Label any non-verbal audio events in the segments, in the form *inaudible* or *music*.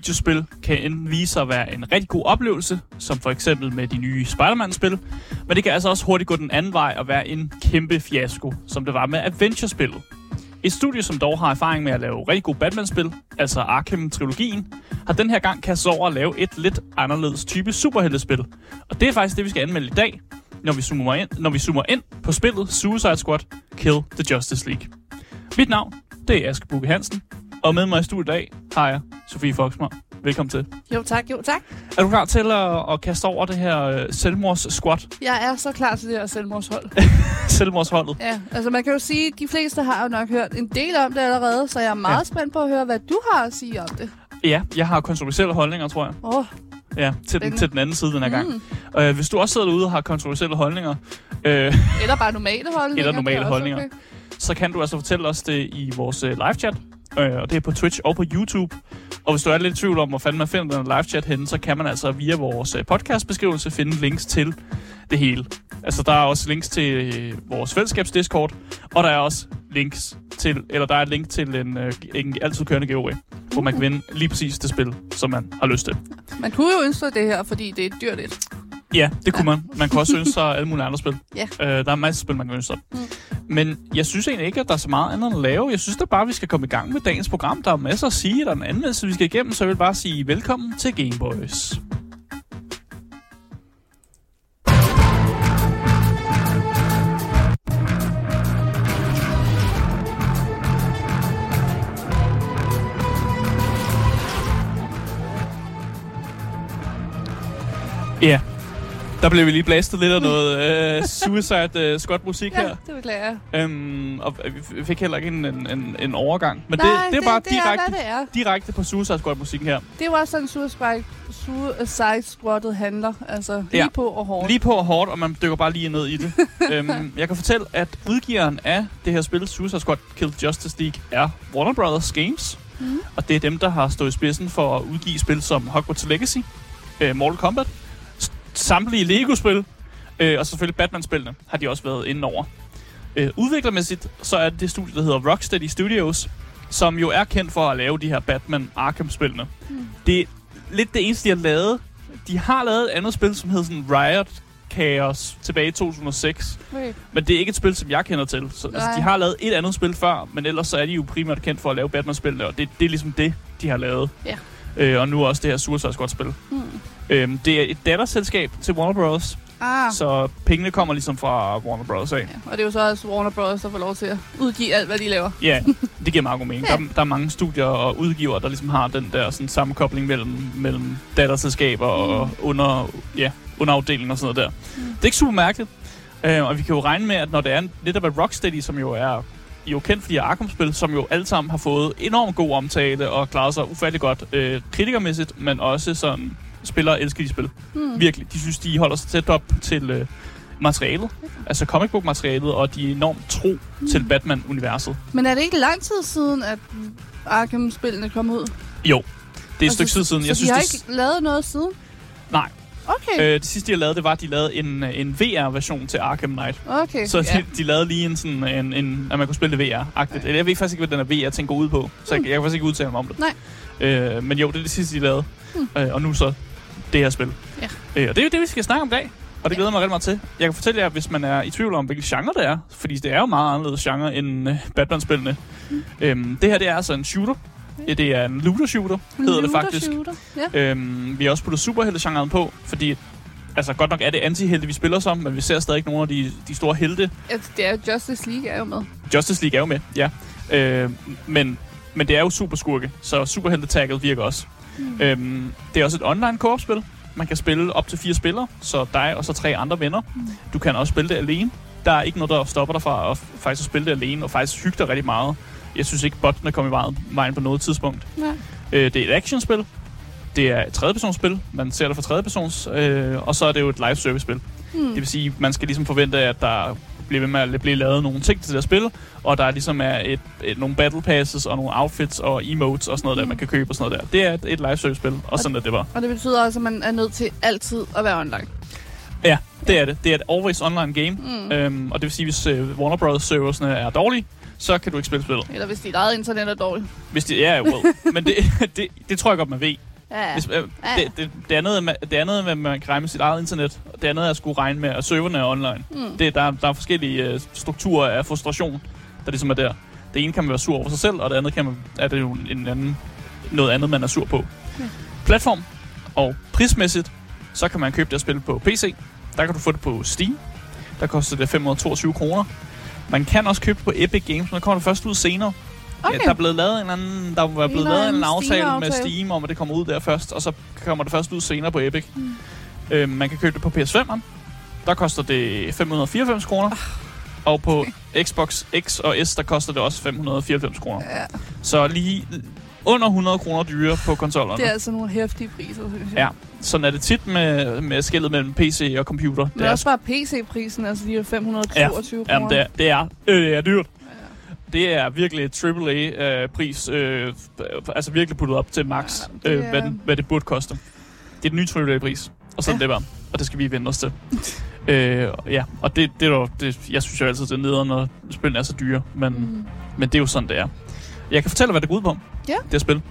videospil kan enten vise sig at være en rigtig god oplevelse, som for eksempel med de nye Spider-Man-spil, men det kan altså også hurtigt gå den anden vej og være en kæmpe fiasko, som det var med Adventure-spillet. Et studie, som dog har erfaring med at lave rigtig gode Batman-spil, altså Arkham-trilogien, har den her gang kastet over at lave et lidt anderledes type superheltespil. Og det er faktisk det, vi skal anmelde i dag, når vi zoomer ind, når vi zoomer ind på spillet Suicide Squad Kill the Justice League. Mit navn, det er Aske Bukke Hansen, og med mig i studiet i dag har jeg Sofie Foxmar. Velkommen til. Jo tak, jo tak. Er du klar til at, at kaste over det her uh, selvmords-squat? Jeg er så klar til det her selvmordshold. *laughs* Selvmordsholdet? ja, altså man kan jo sige, at de fleste har jo nok hørt en del om det allerede, så jeg er meget Ja. spændt på at høre, hvad du har at sige om det. Ja, jeg har kontroversielle holdninger, tror jeg. Åh, oh, Ja, til den, til den anden side den her gang. mm. Uh, hvis du også sidder derude og har kontroversielle holdninger, uh, Eller bare normale *laughs* holdninger. Eller normale er holdninger. Okay. så kan du altså fortælle os det i vores uh, live-chat. Uh, og det er på Twitch og på YouTube. Og hvis du er lidt i tvivl om, hvor fanden man finder den live-chat henne, så kan man altså via vores uh, podcast-beskrivelse finde links til det hele. Altså, der er også links til uh, vores fællesskabs-discord, og der er også links til, eller der er et link til en, uh, en altid kørende giveaway, hvor man kan vinde lige præcis det spil, som man har lyst til. Man kunne jo ønske det her, fordi det er dyrt et. Ja, det kunne man. Man kunne også ønske sig alle mulige andre spil. Ja. Øh, der er masser af spil, man kan ønske sig. Mm. Men jeg synes egentlig ikke, at der er så meget andet at lave. Jeg synes da bare, at vi skal komme i gang med dagens program. Der er masser at sige, der er en anmeldelse, vi skal igennem, så jeg vil bare sige velkommen til Gameboys. Ja, der blev vi lige blastet lidt af noget uh, Suicide uh, Squad musik Ja, her. det beklager jeg. Um, og vi fik heller ikke en, en, en, en overgang. Men Nej, det, det er bare det, direkte, er, det er. direkte på Suicide Squad-musikken her. Det er jo også sådan, Suicide, Suicide Squadet handler. Altså, lige Ja. på og hårdt. Lige på og hårdt, og man dykker bare lige ned i det. um, *laughs* jeg kan fortælle, at udgiveren af det her spil, Suicide Squad Kill Justice League, er Warner Brothers Games. Mhm. Og det er dem, der har stået i spidsen for at udgive spil som Hogwarts Legacy, uh, Mortal Kombat, samtlige Lego-spil, uh, og selvfølgelig Batman-spillene har de også været inde over. Uh, udviklermæssigt, så er det det studie, der hedder Rocksteady Studios, som jo er kendt for at lave de her Batman Arkham-spillene. Mm. Det er lidt det eneste, de har lavet. De har lavet et andet spil, som hedder sådan Riot Chaos tilbage i 2006. Okay. Men det er ikke et spil, som jeg kender til. Så, altså, de har lavet et andet spil før, men ellers så er de jo primært kendt for at lave Batman-spillene, og det, det er ligesom det, de har lavet. Ja. Øh, og nu også det her Suicide Squad-spil. Hmm. Øhm, det er et datterselskab til Warner Bros., Ah, så pengene kommer ligesom fra Warner Bros. af. ja. og det er jo så også Warner Bros., der får lov til at udgive alt, hvad de laver. Ja, *laughs* det giver meget god mening. Ja. Der, der er mange studier og udgivere, der ligesom har den der sådan, sammenkobling mellem, mellem datterselskaber og under, ja, underafdelinger og sådan noget der. Mm. Det er ikke super mærkeligt. Øh, og vi kan jo regne med, at når det er netop af Rocksteady, som jo er jo kendt for de her Arkham-spil, som jo alle sammen har fået enormt god omtale og klaret sig ufattelig godt øh, kritikermæssigt, men også sådan spillere elsker de spil. Hmm. Virkelig. De synes, de holder sig tæt op til øh, materialet, altså comic book materialet, og de er enormt tro til Batman-universet. Men er det ikke lang tid siden, at Arkham-spillene kom ud? Jo, det er et stykke tid siden. Så Jeg de synes, har det, ikke lavet noget siden? Nej. Okay, øh, det sidste, de har lavet, det var, at de lavede en, øh, en VR-version til Arkham Knight. okay. Så ja. de, de lavede lige en sådan, en, en, at man kunne spille det VR-agtigt. Eller Jeg ved faktisk ikke, hvad den her VR-ting går ud på, så jeg, jeg kan faktisk ikke udtale mig om det. Nej. Øh, men jo, det er det sidste, de lavede. Hmm. Øh, og nu så det her spil. Ja. Øh, og det er jo det, vi skal snakke om i dag. Og det Ja. glæder mig rigtig meget til. Jeg kan fortælle jer, hvis man er i tvivl om, hvilken genre det er, fordi det er jo meget anderledes genre end øh, Batman-spillene. Mm. Øhm, det her, det er altså en shooter. Ja, det er en looter-shooter, hedder det Looter faktisk. Shooter. Ja. Øhm, vi har også puttet superhelte-genren på, fordi altså godt nok er det anti-helte, vi spiller som, men vi ser stadig nogle af de, de store helte. Altså, det er jo Justice League er jo med. Justice League er jo med, ja. Øh, men, men det er jo superskurke, så superhelte-tagget virker også. Mm. Øhm, det er også et online co-op-spil. Man kan spille op til fire spillere, så dig og så tre andre venner. Mm. Du kan også spille det alene. Der er ikke noget, der stopper dig fra at faktisk spille det alene, og faktisk hygge dig rigtig meget. Jeg synes ikke, bottene kommer i vejen- vejen på noget tidspunkt. Nej. Øh, det er et actionspil. Det er et tredjepersonsspil. Man ser det fra tredjepersons. Øh, og så er det jo et live service spil. Hmm. Det vil sige, man skal ligesom forvente, at der bliver ved med at blive lavet nogle ting til det her spil, og der ligesom er et, et, nogle battle passes og nogle outfits og emotes og sådan noget, der Mm. man kan købe og sådan noget der. Det er et, et live service spil, og sådan er det bare. Og det betyder også, at man er nødt til altid at være online. Ja, det er det. Det er et always online game, Mm. øhm, og det vil sige, hvis øh, Warner Bros. serversne er dårlige, så kan du ikke spille spillet. Eller hvis dit eget internet er dårligt. Hvis det er, well. *laughs* Men det, *laughs* det, det tror jeg godt, man ved. Ja, Hvis, øh, Ja. det, det, det, andet, er det andet er, at man kan regne med sit eget internet. og Det andet er at skulle regne med, at serverne er online. Mm. Det, der, er- der er forskellige øh, strukturer af frustration, der ligesom er der. Det ene kan man være sur over sig selv, og det andet kan man, er det jo en anden, noget andet, man er sur på. Ja. Platform og prismæssigt, så kan man købe det at spille på PC. Der kan du få det på Steam. Der koster det 522 kroner. Man kan også købe det på Epic Games, men der kommer det først ud senere. Okay. Ja, der er blevet lavet en anden, der er blevet lavet en aftale med Steam-aftale. Steam om, at det kommer ud der først, og så kommer det først ud senere på Epic. Mm. Øh, man kan købe det på PS5'eren. Der koster det 594 kroner. Og på Xbox X og S, der koster det også 594 kroner. Ja, Så lige under 100 kroner dyrere på konsollerne. det er altså nogle hæftige priser, synes jeg. Ja, sådan er det tit med, med skillet mellem PC og computer. Men det er, også bare PC-prisen, altså de er 522 kroner. jamen, det er, det er, øh, det er dyrt. Det er virkelig et AAA-pris, øh, altså virkelig puttet op til max, Ja, ja, det øh, hvad, den, hvad det burde koste. Det er den nye AAA-pris, og sådan Ja. det var. Og det skal vi vende os til. *laughs* øh, ja, og det, det er jo, det, jeg synes jo altid, det er nederen, når spillene er så dyre, men, mm. men det er jo sådan, det er. Jeg kan fortælle, hvad det går ud på, Ja. det her spil.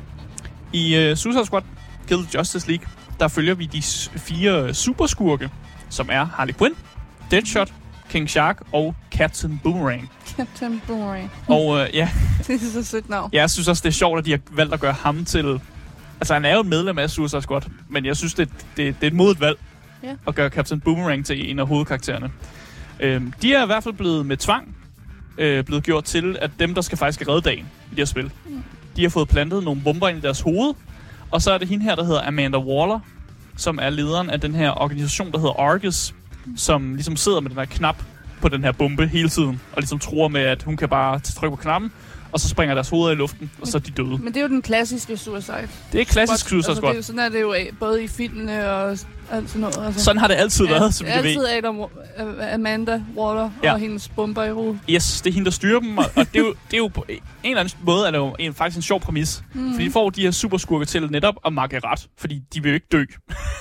I uh, Suicide Squad Kill Justice League, der følger vi de fire superskurke, som er Harley Quinn, Deadshot, King Shark og Captain Boomerang. Captain Boomerang. Og øh, ja, *laughs* det er så sødt navn. jeg synes også, det er sjovt, at de har valgt at gøre ham til... Altså, han er jo et medlem af Suicide Squad, men jeg synes, det, det, det er et modigt valg Ja. at gøre Captain Boomerang til en af hovedkaraktererne. Øhm, de er i hvert fald blevet med tvang øh, blevet gjort til, at dem, der skal faktisk redde dagen i det her spil, Mm. de har fået plantet nogle bomber ind i deres hoved, og så er det hende her, der hedder Amanda Waller, som er lederen af den her organisation, der hedder Argus, som ligesom sidder med den her knap på den her bombe hele tiden, og ligesom tror med, at hun kan bare trykke på knappen, og så springer deres hoveder i luften, og så er de døde. Men det er jo den klassiske Suicide. Det er klassisk Squad. Suicide altså, Squad. det er jo, sådan er det jo af, både i filmene og alt sådan noget. Altså. Sådan har det altid været, som det vi ved. altid Adam, øh, Amanda Waller Ja. og hendes bomber i hovedet. Yes, det er hende, der styrer dem, og, og det, er jo, det er jo på en eller anden måde er det jo en, faktisk en sjov præmis. Mm. Fordi de får de her superskurke til netop at makke ret, fordi de vil jo ikke dø.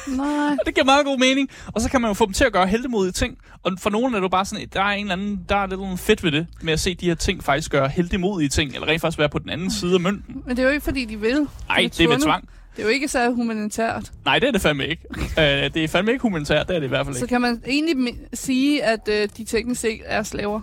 Nej. *laughs* Det giver meget god mening. Og så kan man jo få dem til at gøre heldemodige ting. Og for nogen er det jo bare sådan, der er en eller anden, der er lidt fedt ved det, med at se de her ting faktisk gøre heldemodige ting, eller rent faktisk være på den anden side af mønten. Men det er jo ikke, fordi de vil. Nej, det er tvunget. tvang. Det er jo ikke så humanitært. Nej, det er det fandme ikke. uh, det er fandme ikke humanitært, det er det i hvert fald Så ikke. kan man egentlig sige, at øh, de teknisk set er slaver.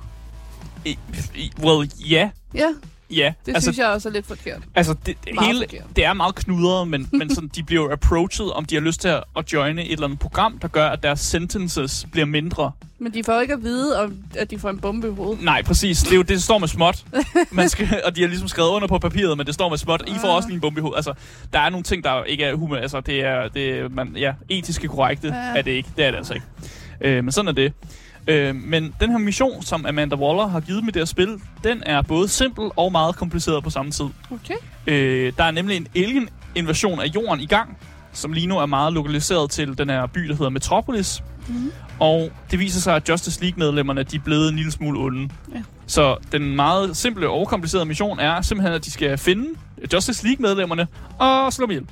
I, i, well, ja. Ja, Ja, det altså, synes jeg også er lidt forkert. Altså, det, Meget hele, forkert. det er meget knudret, men, *laughs* men sådan, de bliver jo approached, om de har lyst til at, at joine et eller andet program, der gør, at deres sentences bliver mindre. Men de får jo ikke at vide, om, at de får en bombe i hovedet. Nej, præcis. Det er jo det, står med småt. *laughs* Man skal, og de har ligesom skrevet under på papiret, men det står med småt. I får Ah. også lige en bombe i hovedet. Altså, der er nogle ting, der ikke er human. Altså, det er, det man, ja, etiske korrekte Ja. er det ikke. Det er det altså ikke. Øh, men sådan er det. Øh, men den her mission, som Amanda Waller har givet med det her spil, den er både simpel og meget kompliceret på samme tid. Okay. Øh, der er nemlig en alien-invasion af jorden i gang, som lige nu er meget lokaliseret til den her by, der hedder Metropolis. Mhm. Og det viser sig, at Justice League-medlemmerne de er blevet en lille smule onde. Ja. Så den meget simple og komplicerede mission er simpelthen, at de skal finde Justice League-medlemmerne og slå dem ihjel.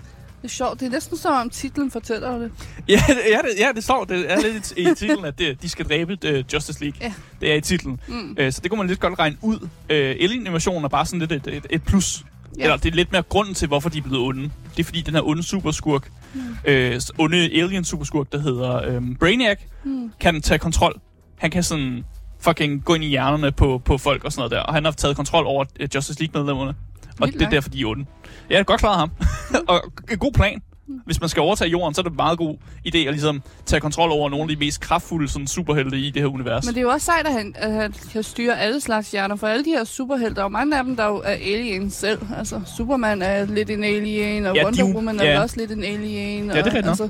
Det er sjovt. Det er næsten som om titlen fortæller det. *laughs* Ja, det, ja, det, ja, det står det er lidt i titlen, at det, de skal dræbe uh, Justice League. Ja. Det er i titlen. Mm. Uh, så det kunne man lidt godt regne ud. Uh, Alien-invasionen er bare sådan lidt et, et, et plus. Ja. Eller det er lidt mere grunden til, hvorfor de er blevet onde. Det er fordi, den her onde superskurk, mm. øh, onde alien superskurk, der hedder øh, Brainiac, Mm. kan tage kontrol. Han kan sådan fucking gå ind i hjernerne på, på folk og sådan noget der. Og han har taget kontrol over Justice League-medlemmerne. Og Vildt det er derfor, de er onde. Er godt klaret ham. *laughs* og en god plan. Hvis man skal overtage jorden, så er det en meget god idé at ligesom tage kontrol over nogle af de mest kraftfulde sådan, superhelte i det her univers. Men det er jo også sejt, at han, at han kan styre alle slags hjerner. For alle de her superhelte, er jo mange af dem, der jo er aliens selv. Altså, Superman er lidt en alien, og Ja, de Wonder er jo- Woman ja. er også lidt en alien. Ja, det er og, rigtigt altså,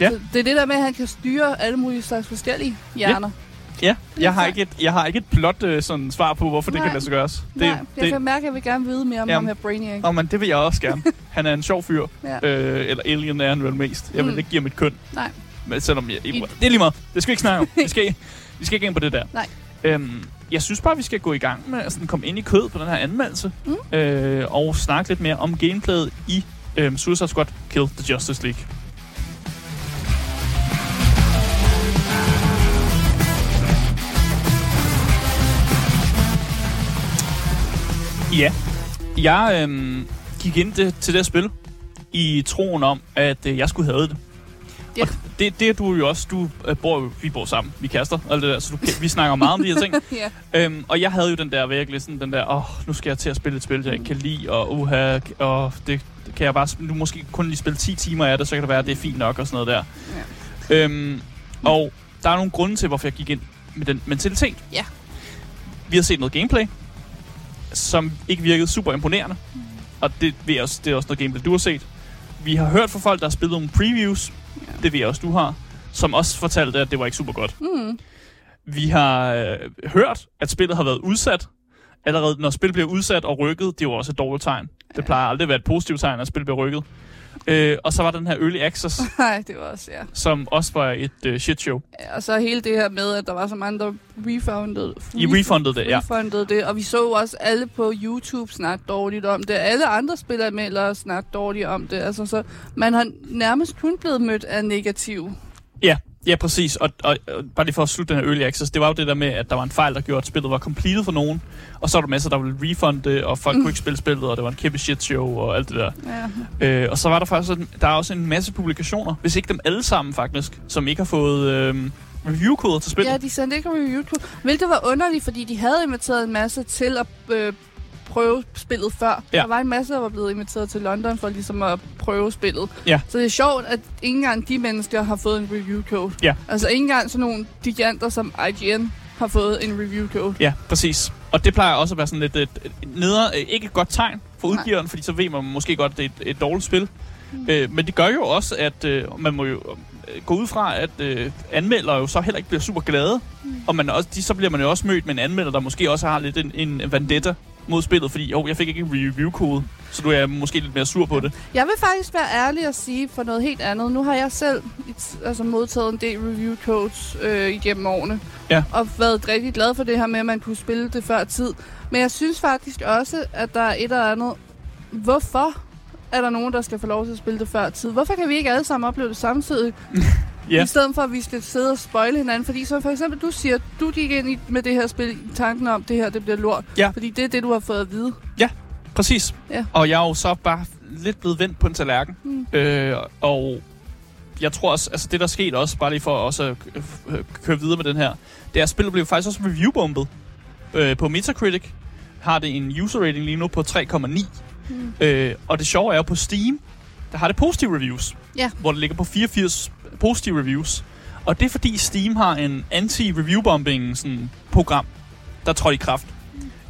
Ja. så Det er det der med, at han kan styre alle mulige slags forskellige hjerner. Ja, jeg har ikke et, jeg har ikke et plot øh, sådan svar på, hvorfor det Nej. kan lade sig gøres. Det, Nej, jeg det, kan mærke, at jeg vil gerne vide mere om Jamen. ham her Brainiac. Nå, men det vil jeg også gerne. *laughs* Han er en sjov fyr. Ja. Øh, eller alien er han vel mest. Jeg vil Mm. ikke give ham et køn. Nej. Men selvom jeg, I- det er lige meget. Det skal vi ikke snakke om. Vi skal, *laughs* vi skal ikke ind på det der. Nej. Øhm, jeg synes bare, vi skal gå i gang med at sådan komme ind i kød på den her anmeldelse. Mm. Øh, og snakke lidt mere om gameplayet i øhm, Suicide Squad Kill the Justice League. Ja. Jeg øhm, gik ind det, til det spil i troen om, at øh, jeg skulle have det. Ja. Og det, det er du jo også. Du øh, bor vi bor sammen, vi kaster og alt det der, så du, vi snakker meget om de her ting. *laughs* ja. Øhm, og jeg havde jo den der virkelig sådan den der, åh, nu skal jeg til at spille et spil, jeg ikke kan lide, og uha, og det kan jeg bare, nu måske kun lige spille 10 timer af det, så kan det være, at det er fint nok og sådan noget der. Øhm, og der er nogle grunde til, hvorfor jeg gik ind med den mentalitet. Ja. Vi har set noget gameplay, som ikke virkede super imponerende. Og det, ved også, det er også noget gameplay, du har set. Vi har hørt fra folk, der har spillet nogle previews. Ja. Det ved jeg også, du har. Som også fortalte, at det var ikke super godt. Mm. Vi har øh, hørt, at spillet har været udsat. Allerede når spil bliver udsat og rykket, det er jo også et dårligt tegn. Det plejer aldrig at være et positivt tegn, at spil bliver rykket. Øh, og så var der den her Early Access, *laughs* Nej, det var også, ja. som også var et øh, shit show. Ja, Og så hele det her med, at der var så mange, der refundede, I refundede det, ja. refundede det. Og vi så også alle på YouTube snakke dårligt om det. Alle andre spilleranmeldere snakke dårligt om det. Altså, så man har nærmest kun blevet mødt af negativ. Ja, ja præcis. Og, og, og bare lige for at slutte den her Early Access, det var jo det der med, at der var en fejl, der gjorde, at spillet var completed for nogen. Og så var der masser, der ville refunde og folk mm. kunne ikke spille spillet, og det var en kæmpe shit show og alt det der. Ja. Øh, og så var der faktisk en, der er også en masse publikationer, hvis ikke dem alle sammen faktisk, som ikke har fået øh, review-koder til spillet. ja, de sendte ikke review på. Hvilket var underligt, fordi de havde inviteret en masse til at øh, prøve spillet før. Ja. Der var en masse, der var blevet inviteret til London for ligesom at prøve spillet. Ja. Så det er sjovt, at ikke engang de mennesker har fået en review code. Ja. Altså ikke engang sådan nogle giganter som IGN har fået en review code. Ja, præcis. Og det plejer også at være sådan lidt et, et neder, ikke et godt tegn for Nej. udgiveren, fordi så ved man måske godt, at det er et, et dårligt spil. Mm. Øh, men det gør jo også, at øh, man må jo øh, gå ud fra, at øh, anmeldere jo så heller ikke bliver super glade. Mm. Og man også, de, så bliver man jo også mødt med en anmelder, der måske også har lidt en, en vendetta mod spillet, fordi jo, jeg fik ikke en review-kode, så du er måske lidt mere sur på det. Jeg vil faktisk være ærlig og sige for noget helt andet. Nu har jeg selv altså, modtaget en del review codes øh, igennem årene. Ja. Og været rigtig glad for det her med, at man kunne spille det før tid. Men jeg synes faktisk også, at der er et eller andet... Hvorfor er der nogen, der skal få lov til at spille det før tid? Hvorfor kan vi ikke alle sammen opleve det samtidig? *laughs* Ja. I stedet for, at vi skal sidde og spoile hinanden. Fordi så for eksempel, du siger, du gik ind i, med det her spil i tanken om, det her det bliver lort. Ja. Fordi det er det, du har fået at vide. Præcis. Ja. Og jeg er jo så bare lidt blevet vendt på en tallerken. Mm. Øh, og jeg tror også, altså det der skete også, bare lige for også at øh, køre videre med den her, det er, at spillet blev faktisk også reviewbombet øh, på Metacritic. Har det en user rating lige nu på 3,9. Mm. Øh, og det sjove er jo på Steam, der har det positive reviews. Ja. Hvor det ligger på 84 positive reviews. Og det er fordi Steam har en anti-reviewbombing sådan, program, der trådte i kraft.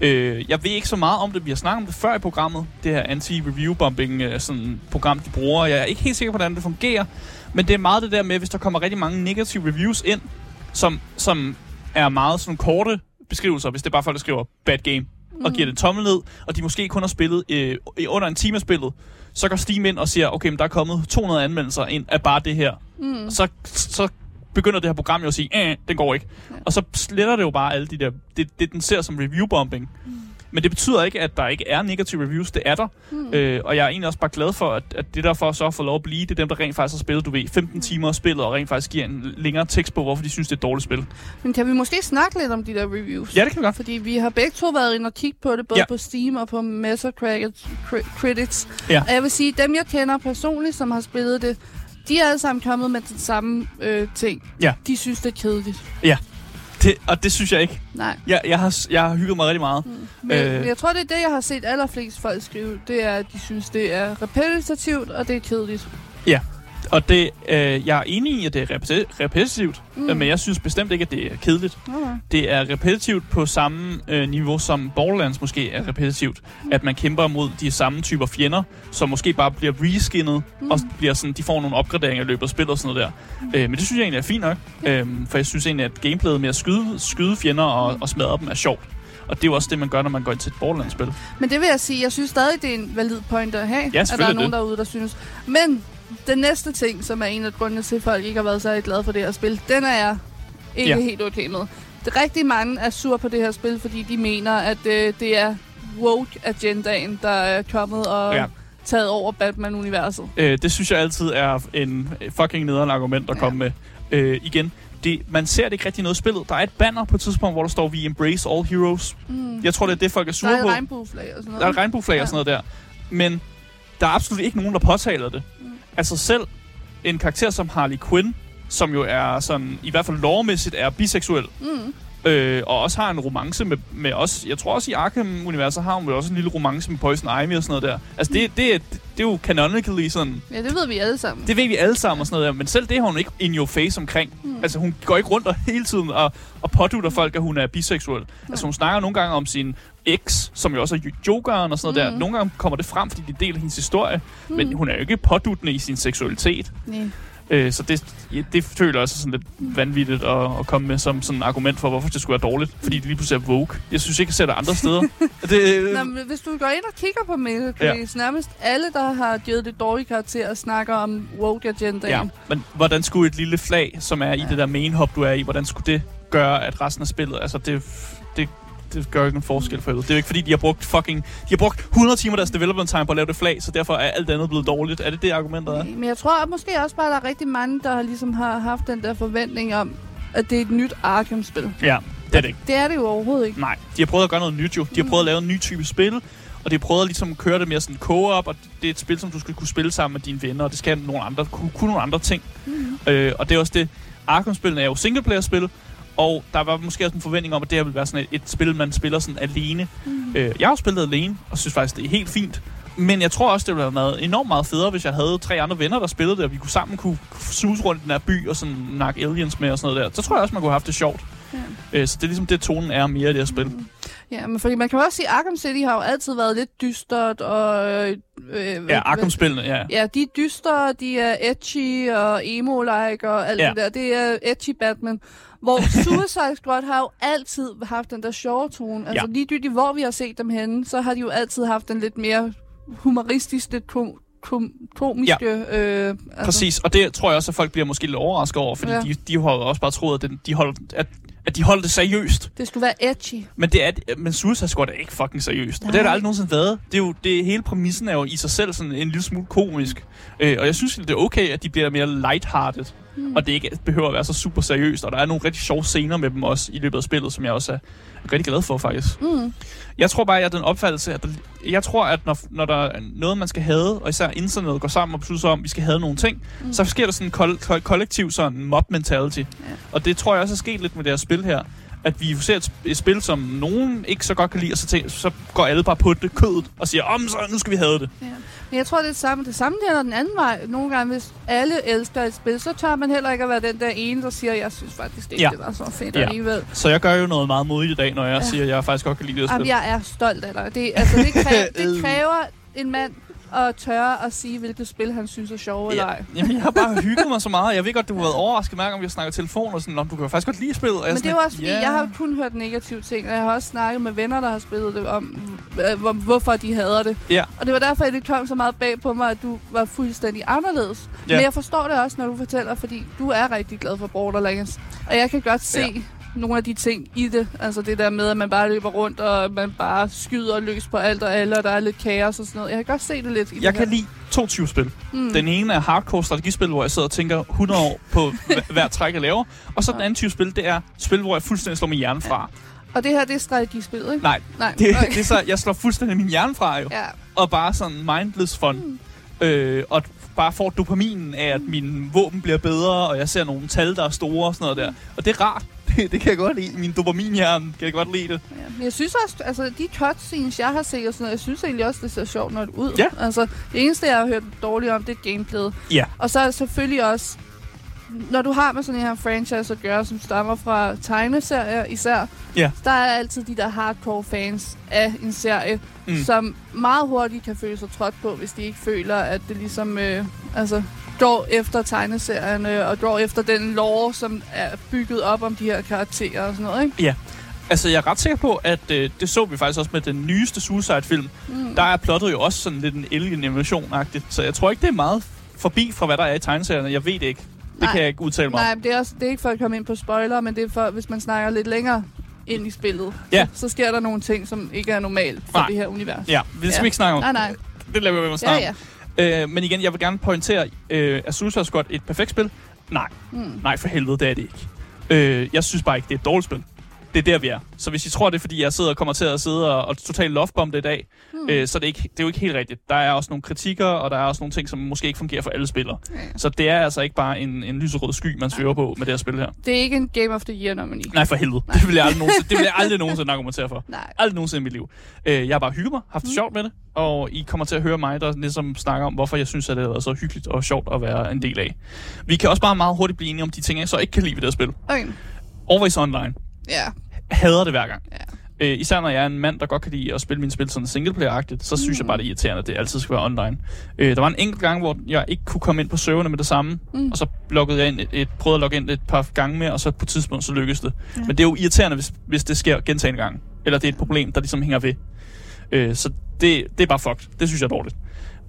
Øh, jeg ved ikke så meget om det. Vi har snakket om det før i programmet. Det her anti-review-bombing øh, sådan, program, de bruger. Jeg er ikke helt sikker på, hvordan det fungerer. Men det er meget det der med, hvis der kommer rigtig mange negative reviews ind, som, som er meget sådan korte beskrivelser, hvis det er bare folk, der skriver bad game, og giver det en tommel ned, og de måske kun har spillet øh, under en time af spillet, så går Steam ind og siger, okay, men der er kommet 200 anmeldelser ind af bare det her. Mm. Så, så begynder det her program jo at sige, øh, den går ikke. Ja. Og så sletter det jo bare alle de der, det, det den ser som review-bombing. Men det betyder ikke, at der ikke er negative reviews. Det er der. Mm. Øh, og jeg er egentlig også bare glad for, at, at det der for så får lov at blive, det er dem, der rent faktisk har spillet, du ved, 15 timer af spillet, og rent faktisk giver en længere tekst på, hvorfor de synes, det er et dårligt spil. Men kan vi måske snakke lidt om de der reviews? Ja, det kan vi godt. Fordi vi har begge to været inde og kigge på det, både Ja. ja. på Steam og på Metacritic Cri- Critics. Ja. Og jeg vil sige, dem jeg kender personligt, som har spillet det, de er alle sammen kommet med den samme øh, ting. Ja. De synes, det er kedeligt. Det, og det synes jeg ikke. Nej. Jeg, jeg, har, jeg har hygget mig rigtig meget. Mm. Men, Øh. men jeg tror, det er det, jeg har set allerflest folk skrive. Det er, at de synes, det er repetitivt, og det er kedeligt. Og det, øh, jeg er enig i, at det er repeti- repetitivt, Mm. mm. men jeg synes bestemt ikke, at det er kedeligt. Okay. Det er repetitivt på samme øh, niveau, som Borderlands måske er repetitivt. At man kæmper mod de samme typer fjender, som måske bare bliver reskinnet, mm. og bliver sådan, de får nogle opgraderinger i løbet af spillet og sådan noget der. Øh, men det synes jeg egentlig er fint nok, øh, for jeg synes egentlig, at gameplayet med at skyde, skyde fjender og, og smadre dem er sjovt. Og det er jo også det, man gør, når man går ind til et Borderlands-spil. Men det vil jeg sige, jeg synes stadig, det er en valid point at have, Ja, at der er nogen det. derude, der synes. Men den næste ting, som er en af grundene til, at folk ikke har været så glade for det her spil, den er jeg ikke Ja. helt okay med. Rigtig mange er sur på det her spil, fordi de mener, at øh, det er woke-agendaen, der er kommet og Ja. taget over Batman-universet. Øh, det synes jeg altid er en fucking nederen argument at Ja. komme med. Øh, igen, det, man ser det ikke rigtig noget spillet. Der er et banner på et tidspunkt, hvor der står, vi embrace all heroes. Mm. Jeg tror, det er det, folk er Der sure er på. et regnbueflag og sådan noget. Der er et regnbueflag ja. og sådan noget der. Men der er absolut ikke nogen, der påtaler det. Mm. Altså selv en karakter som Harley Quinn, som jo er sådan, i hvert fald lovmæssigt er biseksuel, Mm. Øh, og også har en romance med, med os. Jeg tror også i Arkham-universet har hun jo også en lille romance med Poison Ivy og sådan noget der. Altså det, det, er- det er jo canonically sådan, Ja, det ved vi alle sammen. det ved vi alle sammen og sådan noget der, men selv det har hun ikke in your face omkring. Mm. Altså hun går ikke rundt og *laughs* hele tiden og, og pådutter folk, at hun er biseksuel. Mm. Altså hun snakker nogle gange om sin eks, som jo også er jokeren og sådan noget Mm. der. Nogle gange kommer det frem, fordi det deler hendes historie, Mm. men hun er jo ikke påduttende i sin seksualitet. Nej. Øh, så det, det føler jeg også sådan lidt vanvittigt at, at komme med som sådan et argument for, hvorfor det skulle være dårligt. Fordi det lige pludselig er Vogue. Jeg synes ikke, jeg ser det andre steder. *laughs* det, Nå, men hvis du går ind og kigger på Metacritic, ja. nærmest alle, der har givet det dårlige karakter, snakker om woke agendaen. Ja, men hvordan skulle et lille flag, som er i Ja. det der main hub, du er i, hvordan skulle det gøre, at resten af spillet, altså det, det, det gør ikke en forskel for helvede. Det er jo ikke fordi, de har brugt fucking, de har brugt 100 timer deres development time på at lave det flag, så derfor er alt andet blevet dårligt. Er det det argumentet er? Men jeg tror at måske også bare, at der er rigtig mange, der ligesom har haft den der forventning om, at det er et nyt Arkham-spil. Ja, det er det ikke. Det er det jo overhovedet ikke. Nej, de har prøvet at gøre noget nyt jo. De har prøvet at lave en ny type spil, og de har prøvet at ligesom køre det mere sådan co-op, og det er et spil, som du skal kunne spille sammen med dine venner, og det skal nogle andre, kunne, kunne nogle andre ting. Mm. Øh, og det er også det, Arkham-spillene er jo singleplayer-spil, og der var måske også en forventning om, at det her ville være sådan et, et spil, man spiller sådan alene. Mm. Øh, jeg har jo spillet alene, og synes faktisk, det er helt fint. Men jeg tror også, det ville have været enormt meget federe, hvis jeg havde tre andre venner, der spillede det, og vi kunne sammen kunne suse rundt i den her by og sådan nakke aliens med og sådan noget der. Så tror jeg også, man kunne have haft det sjovt. Ja. Øh, så det er ligesom det, tonen er mere i det her spil. Mm. Ja, men fordi man kan også sige, at Arkham City har jo altid været lidt dystert, og... Øh, øh, Ja, Arkham-spillene, ja. Ja, de er dystre, de er edgy og emo-like og alt Ja. det der. Det er edgy Batman. Hvor *laughs* Suicide Squad har jo altid haft den der sjove tone. Altså Ja. ligegyldigt hvor vi har set dem henne, så har de jo altid haft den lidt mere humoristisk, lidt kom, kom, komiske... Ja. Øh, altså, Præcis, og det tror jeg også, at folk bliver måske lidt overrasket over, fordi. Ja. de, de har jo også bare troet, at, den, de holdt, at, at de holdt det seriøst. Det skulle være edgy. Men, det er, men Suicide Squad er ikke fucking seriøst. Og det har der Nej. aldrig nogensinde været. Det er jo, det, hele præmissen er jo i sig selv sådan en lille smule komisk. Øh, og jeg synes, det er okay, at de bliver mere lighthearted. Mm. Og det ikke behøver at være så super seriøst. Og der er nogle rigtig sjove scener med dem også i løbet af spillet, som jeg også er rigtig glad for, faktisk. Mm. Jeg tror bare, at jeg den opfattelse, at der, jeg tror, at når, når der er noget, man skal have, og især internettet går sammen og beslutter sig om, at vi skal have nogle ting, mm. så sker der sådan en kol- kol- kollektiv sådan mob mentality. Ja. Og det tror jeg også er sket lidt med det her spil her. At vi ser et, et spil, som nogen ikke så godt kan lide, og så, tænker, så går alle bare på det kødet og siger, om så nu skal vi have det. Ja. Men jeg tror, det er det samme. Det samme gælder den anden vej. Nogle gange, hvis alle elsker et spil, så tør man heller ikke at være den der ene, der siger, jeg synes faktisk ikke, Ja. det var så fedt Ja. alligevel. Så jeg gør jo noget meget modigt i dag, når jeg ja. Siger, at jeg faktisk godt kan lide det her Jamen, spil. jeg er stolt af dig. Det, altså, det, kræver, *laughs* det kræver en mand at tørre at sige, hvilket spil han synes er sjove eller ej. Jamen, jeg har bare *laughs* hygget mig så meget. Jeg ved godt, du har været overrasket mærke, om vi har snakket telefon og sådan, om du kan faktisk godt lide spillet. Og Men det er jo også fordi, lidt, jeg har kun hørt negative ting, og jeg har også snakket med venner, der har spillet det om, øh, hvor- hvorfor de hader det. Ja. Og det var derfor, at det kom så meget bag på mig, at du var fuldstændig anderledes. Ja. Men jeg forstår det også, når du fortæller, fordi du er rigtig glad for Borderlands. Og jeg kan godt se Ja. Nogle af de ting i det. Altså det der med, at man bare løber rundt, og man bare skyder løs på alt og alle, og der er lidt kaos og sådan noget. Jeg kan godt se det lidt i Jeg det kan her. lide to typer spil. Mm. Den ene er hardcore strategispil, hvor jeg sidder og tænker 100 år på *laughs* hver- træk, jeg laver. Og så den Ja. anden type spil, det er spil, hvor jeg fuldstændig slår min hjerne fra. Og det her, det er strategispil, ikke? Nej, Nej. det, okay. det er så, jeg slår fuldstændig min hjerne fra jo. Ja. Og bare sådan mindless fun. Mm. Øh, og bare får dopaminen af, at mine våben bliver bedre, og jeg ser nogle tal, der er store og sådan noget der. Og det er rart. *laughs* Det, kan jeg godt lide. Min dopaminhjerne kan jeg godt lide det. Ja, men jeg synes også, altså de cutscenes, jeg har set og sådan noget, jeg synes egentlig også, det ser sjovt nok ud. Ja. Altså, det eneste, jeg har hørt dårligt om, det er gameplayet. Ja. Og så er det selvfølgelig også, når du har med sådan en her franchise at gøre, som stammer fra tegneserier især, Ja. der er altid de der hardcore fans af en serie, mm. som meget hurtigt kan føle sig trådt på, hvis de ikke føler, at det ligesom øh, altså, går efter tegneserierne, og går efter den lore, som er bygget op om de her karakterer og sådan noget, ikke? Altså, jeg er ret sikker på, at øh, det så vi faktisk også med den nyeste Suicide-film. Mm. Der er plottet jo også sådan lidt en alien-animation-agtigt. Så jeg tror ikke, det er meget forbi fra, hvad der er i tegneserierne. Jeg ved det ikke. Det Nej. kan jeg ikke udtale mig om. Nej, det er, også, det er ikke for at komme ind på spoiler, men det er for, hvis man snakker lidt længere ind i spillet, Ja. så, så sker der nogle ting, som ikke er normalt for Nej. det her univers. Ja, det skal Ja. vi ikke snakke om. Nej, nej. det laver vi med Ja, snart. ja. Øh, men igen, jeg vil gerne pointere, øh, er Suicide Squad et perfekt spil? Nej. Mm. Nej, for helvede, det er det ikke. Øh, jeg synes bare ikke, det er et dårligt spil. Det er der, vi er. Så hvis I tror, det er, fordi jeg sidder og kommer til at sidde og, og totalt lovebombe det i dag, Hmm. øh, så er det, ikke, det er jo ikke helt rigtigt. Der er også nogle kritikker, og der er også nogle ting, som måske ikke fungerer for alle spillere. Ja. Så det er altså ikke bare en, en lyserød sky, man svæver på med det her spil her. Det er ikke en Game of the Year nomini. Nej, for helvede. Det vil jeg aldrig nogensinde, det vil jeg aldrig *laughs* nogensinde argumentere for. Nej. Aldrig nogensinde i mit liv. Øh, jeg har bare hygget mig, haft det Mm. sjovt med det, og I kommer til at høre mig, der ligesom snakker om, hvorfor jeg synes, at det været så hyggeligt og sjovt at være en del af. Vi kan også bare meget hurtigt blive enige om de ting, jeg så ikke kan lide ved det her spil. Okay. Always Online. Ja. Hader det hver gang. Ja. Øh, især når jeg er en mand, der godt kan lide at spille mine spil sådan singleplayer-agtigt, så synes jeg bare, det er irriterende, at det altid skal være online. Øh, der var en enkelt gang, hvor jeg ikke kunne komme ind på serverne med det samme, Mm. og så loggede jeg ind et, et, prøvede at logge ind et par gange mere, og så på et tidspunkt, så lykkedes det. Ja. Men det er jo irriterende, hvis, hvis det sker gentagende gange. Eller det er et problem, der ligesom hænger ved. Øh, så det, det er bare fucked. Det synes jeg er dårligt.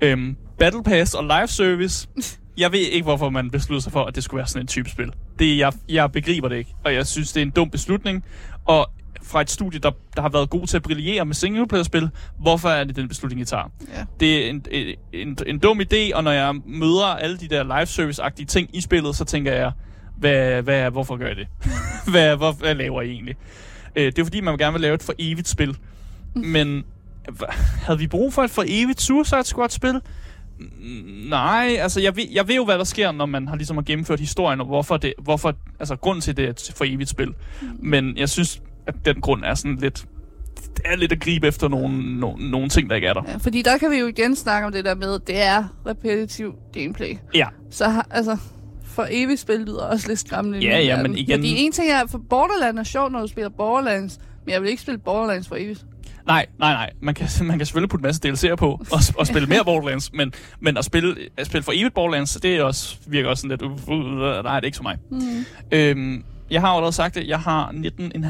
Øhm, Battle Pass og live service. *laughs* Jeg ved ikke, hvorfor man besluttede sig for, at det skulle være sådan en type spil. Det, jeg, jeg begriber det ikke, og jeg synes, det er en dum beslutning. Og fra et studie, der, der har været god til at brillere med singleplayer-spil, hvorfor er det den beslutning, I tager? Ja. Det er en, en, en, en dum idé, og når jeg møder alle de der live service-agtige ting i spillet, så tænker jeg, hvad, hvad, hvorfor gør jeg det? *laughs* hvad, hvor, hvad laver I egentlig? Øh, det er fordi, man gerne vil lave et for evigt spil. Men hva- havde vi brug for et for evigt Suicide Squad-spil? Mm, Nej, altså jeg ved, jeg ved jo, hvad der sker, når man har ligesom har gennemført historien, og hvorfor det, hvorfor, altså grund til det er for evigt spil. Men jeg synes, at den grund er sådan lidt, det er lidt at gribe efter nogle, nogle, nogle ting, der ikke er der. ja. Fordi der kan vi jo igen snakke om det der med, det er repetitiv gameplay. Ja, Så har, altså, for evigt spil lyder også lidt skræmmende. Ja, ja, men igen- Fordi en ting er, for Borderlands er sjovt, når du spiller Borderlands, men jeg vil ikke spille Borderlands for evigt. Nej, nej, nej. Man kan, *laughs* man kan selvfølgelig putte en masse DLC'er på og, og spille mere Borderlands, men, men at spille, at spille for evigt Borderlands, det er også, virker også sådan lidt, uh, uh, nej, det er ikke for mig. Mm. Øhm, jeg har allerede sagt det, jeg har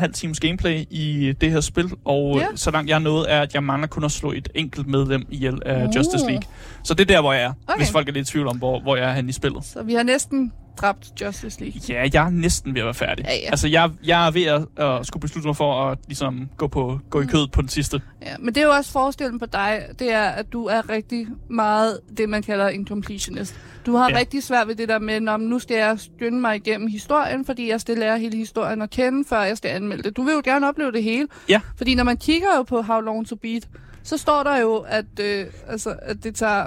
19,5 times gameplay i det her spil, og ja. så langt jeg er nået, er, at jeg mangler kun at slå et enkelt medlem ihjel af Uh. Justice League. Så det er der, hvor jeg er, Okay. hvis folk er lidt i tvivl om, hvor, hvor jeg er henne i spillet. Så vi har næsten dræbt Justice League. Ja, jeg er næsten ved at være færdig. Ja, ja. Altså, jeg, jeg er ved at, at skulle beslutte mig for at ligesom, gå, på, gå i kødet på den sidste. Ja, men det er jo også forskellen på dig, det er, at du er rigtig meget det, man kalder en completionist. Du har ja. Rigtig svært ved det der med, "Nå, men nu skal jeg skynde mig igennem historien, fordi jeg skal lære hele historien at kende, før jeg skal anmelde det. Du vil jo gerne opleve det hele. Ja. Fordi når man kigger jo på How Long to Beat, så står der jo, at, øh, altså, at det tager,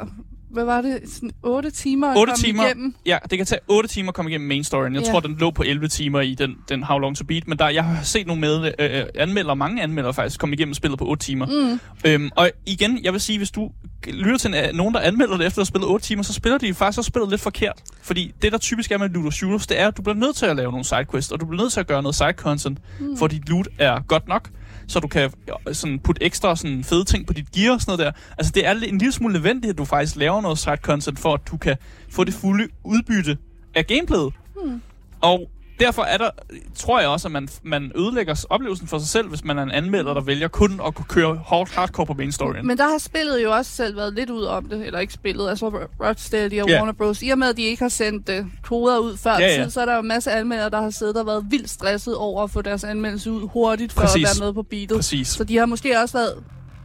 hvad var det, sådan 8 timer at 8 komme timer. igennem. Ja, det kan tage 8 timer at komme igennem main storyen. Jeg Ja. tror, den lå på 11 timer i den, den How Long to Beat, men der, jeg har set nogle med, øh, anmeldere, mange anmeldere faktisk, komme igennem spillet på 8 timer. Mm. Øhm, og igen, jeg vil sige, hvis du lytter til en- nogen, der anmelder det efter at have spillet 8 timer, så spiller de faktisk også spillet lidt forkert. Fordi det, der typisk er med og shooters, det er, at du bliver nødt til at lave nogle sidequests, og du bliver nødt til at gøre noget side content, mm. for dit loot er godt nok, så du kan sådan putte ekstra sådan fede ting på dit gear og sådan noget der. Altså det er en lille smule nødvendigt, at du faktisk laver noget side content, for at du kan få det fulde udbytte af gameplayet. Mm. Og derfor er der, tror jeg også, at man, man ødelægger oplevelsen for sig selv, hvis man er en anmelder, der vælger kun at kunne køre hard, hardcore på main storyen. Men der har spillet jo også selv været lidt ud om det, eller ikke spillet, altså Rocksteady og Ja. Warner Bros. I og med, at de ikke har sendt uh, koder ud før ja. tid, så er der jo en masse anmeldere, der har siddet og været vildt stresset over at få deres anmeldelse ud hurtigt for Præcis. at være med på beatet. Præcis. Så de har måske også været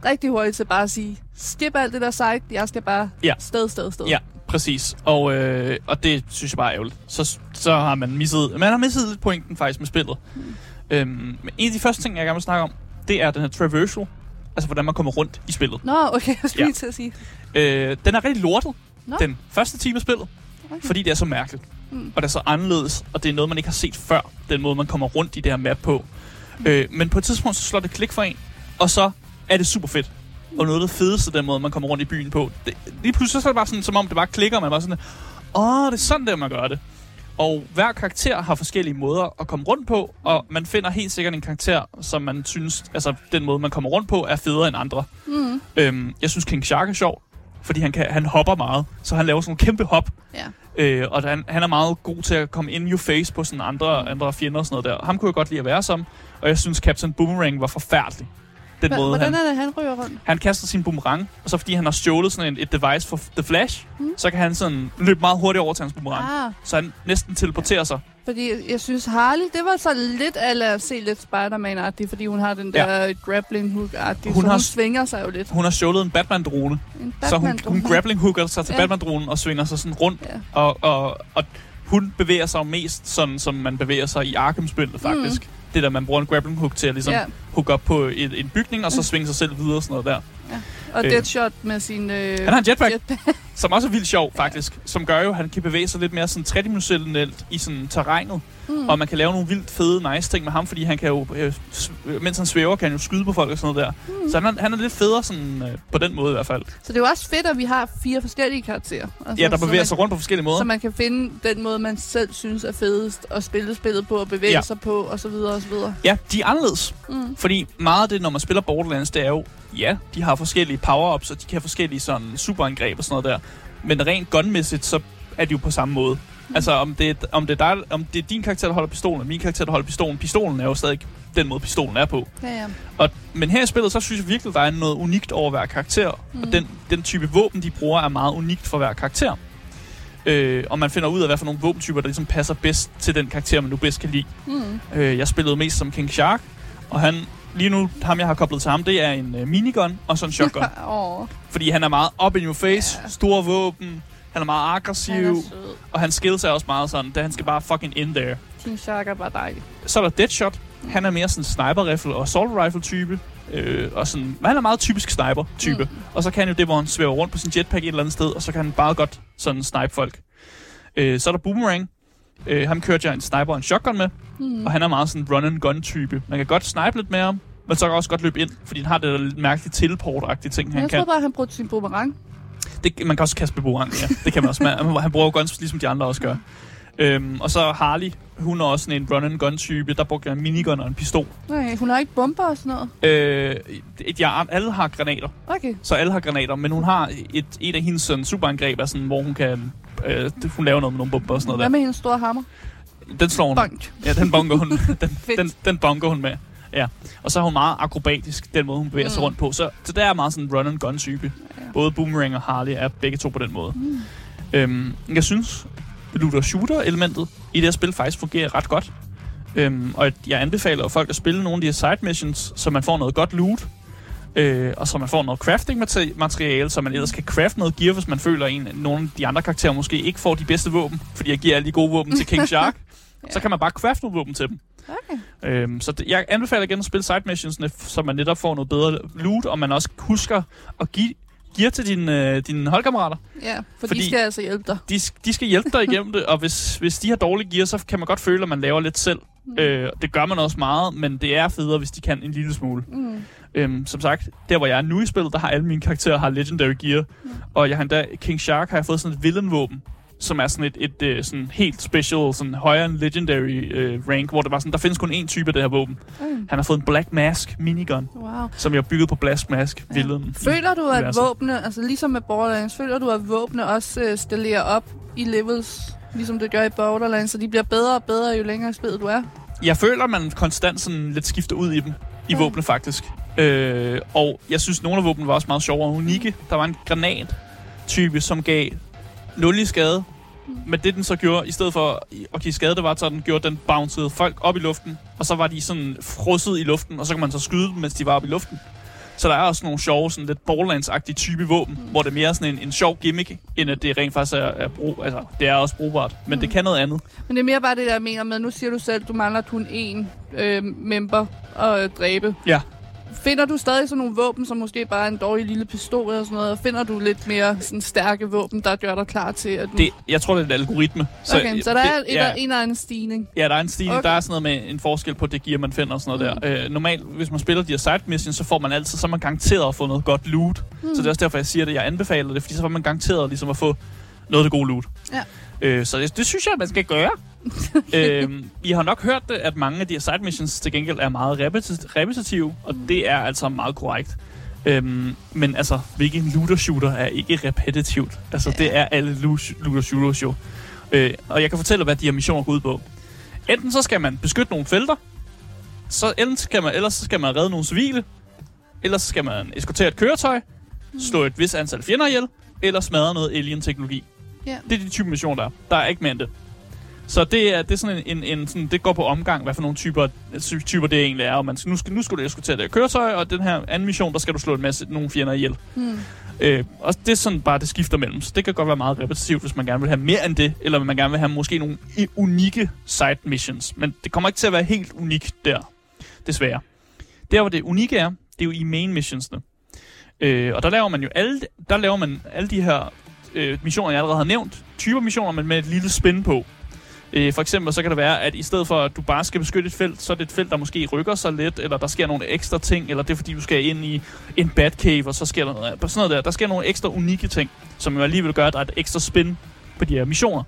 rigtig hurtige til bare at sige, skip alt det der site, jeg skal bare Ja. sted, sted, sted. Ja, præcis. Og, øh, og det synes jeg bare er ærgerligt. Så, så har man misset, man har misset lidt pointen faktisk med spillet. Mm. Øhm, men en af de første ting, jeg gerne vil snakke om, det er den her traversal. Altså, hvordan man kommer rundt i spillet. Nå, okay, jeg skulle Ja. til at sige. Øh, den er rigtig lortet, Nå. den første time af spillet. Okay. Fordi det er så mærkeligt. Mm. Og det er så anderledes, og det er noget, man ikke har set før. Den måde, man kommer rundt i det her map på. Mm. Øh, men på et tidspunkt, så slår det klik for en, og så er det super fedt. Og noget af det fedeste, den måde, man kommer rundt i byen på. Det, lige pludselig så er det bare sådan, som om det bare klikker, og man bare sådan, åh, det er sådan der, man gør det. Og hver karakter har forskellige måder at komme rundt på, og man finder helt sikkert en karakter, som man synes, altså den måde, man kommer rundt på, er federe end andre. Mm. Øhm, jeg synes, King Shark er sjov, fordi han, kan, han hopper meget, så han laver sådan nogle kæmpe hop, Ja. Øh, og han, han er meget god til at komme in your face på sådan andre, andre fjender og sådan noget der. Ham kunne jeg godt lide at være som. Og jeg synes, Captain Boomerang var forfærdelig. Den Hva- måde, Hvordan han, er det, han ryger rundt? han kaster sin boomerang, og så fordi han har stjålet sådan en, et device for The Flash, Mm. mm. så kan han sådan løbe meget hurtigt over til hans boomerang. Ah, Så han næsten teleporterer sig Fordi jeg synes, Harley, det var så lidt at se lidt Spider-Man-agtigt, fordi hun har den der ja. grappling hook-agtigt, Hun så har hun svinger sig jo lidt. Hun har stjålet en Batman-drone, En så hun, hun grappling hooker sig til Ja. Batman-dronen og svinger sig sådan rundt. Ja. Og, og, og hun bevæger sig mest sådan, som man bevæger sig i Arkham-spillet, faktisk. Mm. Det der, man bruger en grappling hook til at ligesom ja. hooke op på en, en bygning, og så svinge sig selv videre og sådan noget der. Og Øh. Deadshot med sin... Øh, Han har en jetpack, jetpack. *laughs* som også er vildt sjov, faktisk. Som gør jo, at han kan bevæge sig lidt mere sådan tredimensionelt i sådan terrænet. Mm. Og man kan lave nogle vildt fede, nice ting med ham, fordi han kan jo, øh, mens han svæver, kan han jo skyde på folk og sådan noget der. Mm. Så han er, han er lidt federe sådan, øh, på den måde i hvert fald. Så det er jo også fedt, at vi har fire forskellige karakterer. Altså, Ja, der så bevæger man, sig rundt på forskellige måder. Så man kan finde den måde, man selv synes er fedest at spille spillet på, og bevæge Ja. ja. sig på, og så videre, og så videre. Ja, de er anderledes. Mm. Fordi meget af det, når man spiller Borderlands, det er jo, ja, de har forskellige power-ups, og de kan have forskellige sådan superangreb og sådan noget der. Men rent gunmæssigt, så er de jo på samme måde. Mm. Altså, om det, er, om, det er dig, om det er din karakter, der holder pistolen, og min karakter, der holder pistolen. Pistolen er jo stadig den måde, pistolen er på. Ja, ja. Og, men her i spillet, så synes jeg virkelig, der er noget unikt over hver karakter. Mm. Og den, den type våben, de bruger, er meget unikt for hver karakter. Øh, og man finder ud af, hvad for nogle våbentyper, der ligesom passer bedst til den karakter, man nu bedst kan lide. Mm. Øh, jeg spillede mest som King Shark, og han, lige nu, ham jeg har koblet til ham, det er en uh, minigun og så en shotgun. *laughs* Åh, fordi han er meget up in your face, Ja. store våben, han er meget aggressiv, han er sød. og hans skills er også meget sådan, at han skal bare fucking in there. King Shark er bare dejlig. Så er der Deadshot, han er mere sådan sniper rifle og assault rifle type, øh, og sådan, han er meget typisk sniper type. Mm. Og så kan han jo det, hvor han svæver rundt på sin jetpack et eller andet sted, og så kan han bare godt sådan snipe folk. Øh, så er der Boomerang, øh, ham kørte jeg en sniper og en shotgun med, Mm. og han er meget sådan run and gun type. Man kan godt snipe lidt med ham, men så kan også godt løbe ind, fordi han har det der lidt mærkeligt teleport-agtige ting, han Jeg kan. tror bare, han brugte sin boomerang. Det, man kan også kaste med boomerang, ja. Det kan man også. Man, han bruger guns, ligesom de andre også gør. Øhm, og så Harley, hun er også sådan en run and gun type. Der brugte en minigun og en pistol. Nej, hun har ikke bomber og sådan noget. Øh, et, ja, alle har granater, Okay. så alle har granater, men hun har et, et af hendes sådan, superangreb, er sådan, hvor hun kan... Øh, hun laver noget med nogle bomber og sådan Hvad noget med hendes store hammer? der. Den slår hun. Bonk. Ja, den bonker hun. *laughs* Den, den, den bonker hun med. Ja. Og så er hun meget akrobatisk, den måde hun bevæger mm. sig rundt på. Så, så der er meget sådan en run and gun type. Ja. Både Boomerang og Harley er begge to på den måde. Mm. Øhm, jeg synes, looter shooter elementet i det her spil faktisk fungerer ret godt. Øhm, og jeg anbefaler folk at spille nogle af de her side missions, så man får noget godt loot. Øh, og så man får noget crafting mate- materiale, så man ellers kan crafte noget gear, hvis man føler, at en, nogle af de andre karakterer måske ikke får de bedste våben, fordi jeg giver alle de gode våben til King *laughs* Shark. Ja. Så kan man bare crafte nogle våben til dem. Okay. Øhm, så det, jeg anbefaler igen at spille side missionsne, så man netop får noget bedre loot, og man også husker at give gear til dine, øh, dine holdkammerater. Ja, for Fordi- Fordi... de skal altså hjælpe dig. De, de skal hjælpe dig igennem det, og hvis, hvis de har dårlige gear, så kan man godt føle, at man laver lidt selv. Mm. Øh, det gør man også meget, men det er federe, hvis de kan en lille smule. Mm. Øhm, som sagt, der hvor jeg er nu i spillet, der har alle mine karakterer har legendary gear. Mm. Og jeg har endda, King Shark har jeg fået sådan et villain-våben, som er sådan et, et, et sådan helt special, sådan højere end legendary øh, rank, hvor det var sådan, der findes kun én type af det her våben. Mm. Han har fået en Black Mask minigun, Wow. som jeg har bygget på Black Mask Ja. villain. Føler du, at våbne, altså ligesom med Borderlands, føler du, at våbne også øh, stillerer op i levels, ligesom det gør i Borderlands, så de bliver bedre og bedre, jo længere spillet du er? Jeg føler, man konstant sådan lidt skifter ud i dem. I Ja. våbne, faktisk. Øh, og jeg synes, nogle af våbnene var også meget sjovere og unikke. Der var en granat-type, som gav 0 i skade. Men det, den så gjorde, i stedet for at give skade, det var, så den gjorde, den bouncede folk op i luften. Og så var de sådan frosset i luften, og så kan man så skyde dem, mens de var oppe i luften. Så der er også nogle sjove, sådan lidt Borderlands-agtige type våben, mm. hvor det er mere sådan en, en sjov gimmick, end at det rent faktisk er, er brug, altså, det er også brugbart, men mm. det kan noget andet. Men det er mere bare det, der jeg mener med, nu siger du selv, du mangler kun én øh, member at øh, dræbe. Ja. Finder du stadig sådan nogle våben, som måske bare er en dårlig lille pistol eller sådan noget? Og finder du lidt mere sådan stærke våben, der gør dig klar til, at du... Det, jeg tror, det er et algoritme. Så, okay, så der det, er et, ja, en eller anden stigning. Ja, der er en stigning. Okay. Der er sådan noget med en forskel på det gear, man finder og sådan noget mm. der. Øh, normalt, hvis man spiller de her side missions, så får man altid, så man garanteret at få noget godt loot. Mm. Så det er også derfor, jeg siger det. Jeg anbefaler det, fordi så får man garanteret ligesom at få noget af det gode loot. Ja. Øh, så det, det, synes jeg, man skal gøre. *laughs* øhm, I har nok hørt det, at mange af de her side missions til gengæld er meget repeti- repetitive, og det er altså meget korrekt. Øhm, men altså, hvilken looter-shooter er ikke repetitivt? Altså, Ja. det er alle lo- looter-shooters jo. Øh, og jeg kan fortælle, hvad de her missioner går ud på. Enten så skal man beskytte nogle felter, så enten skal man, ellers så skal man redde nogle civile, ellers så skal man eskortere et køretøj, slå et vis antal fjender ihjel, eller smadre noget alien-teknologi. Ja. Det er de type missioner, der er. Der er ikke mere end det. Så det er, det er sådan en, en, en sådan, det går på omgang, hvad for nogle typer, ty- typer det egentlig er. Og man nu, skal, nu skal du eskortere det køretøj, og den her anden mission, der skal du slå en masse nogle fjender ihjel. Hmm. Øh, og det er sådan bare, det skifter mellem. Så det kan godt være meget repetitivt, hvis man gerne vil have mere end det, eller man gerne vil have måske nogle unikke side missions. Men det kommer ikke til at være helt unikt der, desværre. Der, hvor det unikke er, det er jo i main missionsne. Øh, og der laver man jo alle, der laver man alle de her øh, missioner, jeg allerede har nævnt. Typer missioner, men med et lille spin på. Øh, for eksempel så kan det være, at i stedet for at du bare skal beskytte et felt, så er det et felt, der måske rykker sig lidt, eller der sker nogle ekstra ting, eller det er fordi, du skal ind i en Batcave, og så sker der noget, sådan noget der. Der sker nogle ekstra unikke ting, som jo alligevel gør, at der er et ekstra spin på de her missioner.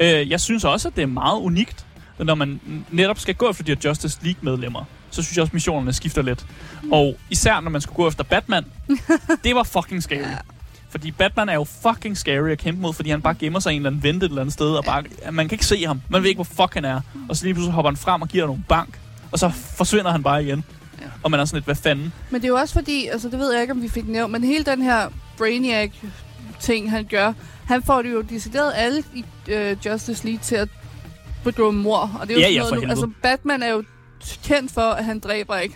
Øh, jeg synes også, at det er meget unikt, når man netop skal gå efter de her Justice League-medlemmer. Så synes jeg også, at missionerne skifter lidt. Og især når man skulle gå efter Batman, *laughs* det var fucking scary. Fordi Batman er jo fucking scary at kæmpe mod, fordi han bare gemmer sig i en eller anden vente et eller andet sted, og bare, man kan ikke se ham. Man ved ikke, hvor fuck han er. Og så lige pludselig hopper han frem og giver nogle bank, og så forsvinder han bare igen. Ja. Og man er sådan lidt, hvad fanden? Men det er jo også fordi, altså det ved jeg ikke, om vi fik nævnt, men hele den her Brainiac-ting, han gør, han får det jo decideret alle i øh, Justice League til at begå mor. Og det er jo Ja, sådan ja, noget nu, altså Batman er jo kendt for, at han dræber ikke.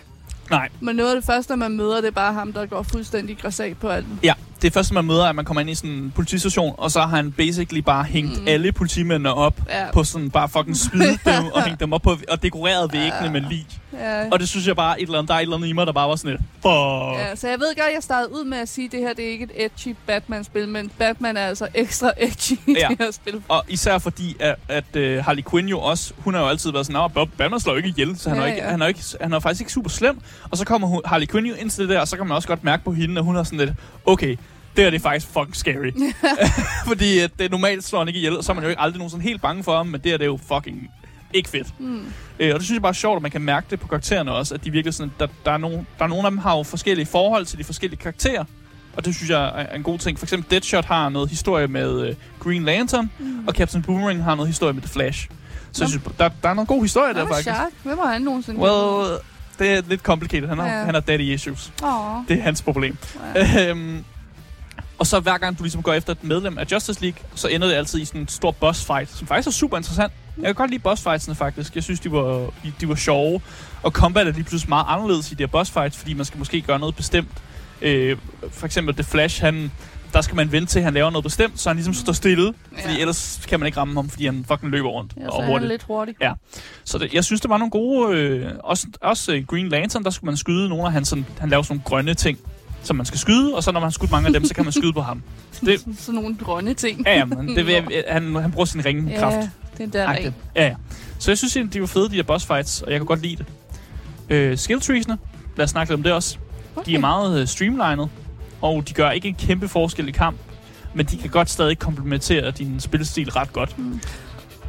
Nej. Men noget af det første, man møder, det er bare ham, der går fuldstændig græsat på alt. Ja, det er først, når man møder, at man kommer ind i sådan en politistation, og så har han basically bare hængt Mm. alle politimændene op Ja, på sådan bare fucking smidt *laughs* dem og hængt dem op på og dekoreret væggene med lig. ja. Og det synes jeg bare, et eller andet, der er et eller andet i mig, der bare var sådan lidt, fuck. Ja, så jeg ved godt, jeg startede ud med at sige, at det her det er ikke et edgy Batman-spil, men Batman er altså ekstra edgy i Ja. det her spil. Og især fordi, at, at uh, Harley Quinn jo også, hun har jo altid været sådan, at Batman slår ikke ihjel, så han, Ja, er ikke, ja. han, er ikke, han er faktisk ikke super slem. Og så kommer hun, Harley Quinn jo ind til det der, og så kan man også godt mærke på hende, at hun er sådan lidt, okay, det her det er faktisk fucking scary. *laughs* fordi at det normalt slår han ikke ihjel, og så er man jo ikke aldrig nogen sådan helt bange for ham, men det her det er jo fucking ikke fedt. Mm. Øh, og det synes jeg bare er sjovt, at man kan mærke det på karaktererne også, at de virkelig sådan, der, der, er nogle, der er nogle af dem, har jo forskellige forhold til de forskellige karakterer. Og det synes jeg er er en god ting. For eksempel Deadshot har noget historie med øh, Green Lantern, Mm. og Captain Boomerang har noget historie med The Flash. Så Nå. jeg synes, der, der er noget god historie der faktisk. Shark? Hvem har han nogensinde? Well, det er lidt complicated. Han har, Ja. han har daddy issues. Åh, Det er hans problem. ja. Øhm, og så hver gang du ligesom går efter et medlem af Justice League, så ender det altid i sådan en stor boss fight, som faktisk er super interessant. Jeg kan godt lide boss fightsene faktisk. Jeg synes, de var, de var sjove. Og combat er lige pludselig meget anderledes i de her boss fights, fordi man skal måske gøre noget bestemt. Øh, for eksempel The Flash, han, der skal man vente til, at han laver noget bestemt, så han ligesom står stille. Fordi Ja. ellers kan man ikke ramme ham, fordi han fucking løber rundt Ja, så og er han hurtigt. lidt hurtig. Ja. Så det, jeg synes, det var nogle gode... Øh, også også Green Lantern, der skulle man skyde nogle af hans... Sådan, han laver sådan nogle grønne ting, som man skal skyde, og så når man har skudt mange af dem, så kan man skyde på ham. Det- Sådan, *laughs* sådan nogle grønne ting. Ja, ja, men det vil, *laughs* han, han bruger sin ringekraft. Ja, det er der Agtigt. Ja, ja. Så jeg synes egentlig, de var fede, de der boss fights, og jeg kan godt lide det. Øh, skill treesne, lad os snakke lidt om det også. okay. De er meget øh, streamlined, og de gør ikke en kæmpe forskel i kamp, men de kan godt stadig komplementere din spilstil ret godt.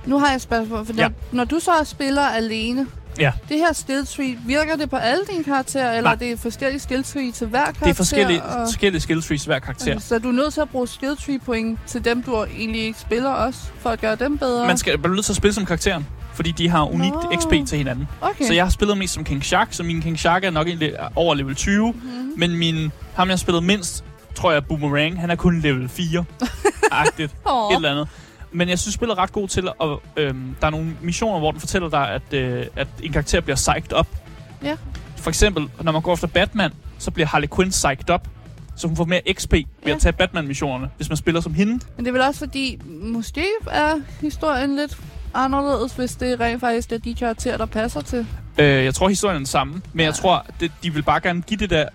Nu har jeg et spørgsmål, for Ja. når, når du så spiller alene, Ja. det her skill tree, virker det på alle dine karakterer, eller Nej. er det forskellige skill tree til hver karakter? Det er forskellige, og- forskellige skill trees hver karakter. Okay, så du er nødt til at bruge skill tree point til dem, du egentlig ikke spiller også, for at gøre dem bedre? Man skal er nødt til at spille som karakteren, fordi de har unikt Nå. XP til hinanden. Okay. Så jeg har spillet mest som King Shark, så min King Shark er nok over level 20, Mhm. men min, ham jeg har spillet mindst, tror jeg, Boomerang, han er kun level 4. Agtigt. *laughs* Et eller andet. Men jeg synes, spillet er ret god til at... Øhm, der er nogle missioner, hvor den fortæller dig, at, øh, at en karakter bliver psyched op. Ja. For eksempel, når man går efter Batman, så bliver Harley Quinn psyched op. Så hun får mere XP ved Ja. at tage Batman-missionerne, hvis man spiller som hende. Men det er vel også fordi, måske er historien lidt anderledes, hvis det rent faktisk er de karakterer, der passer til. Øh, jeg tror, historien er den samme, men Ja. jeg tror, det, de vil bare gerne give det der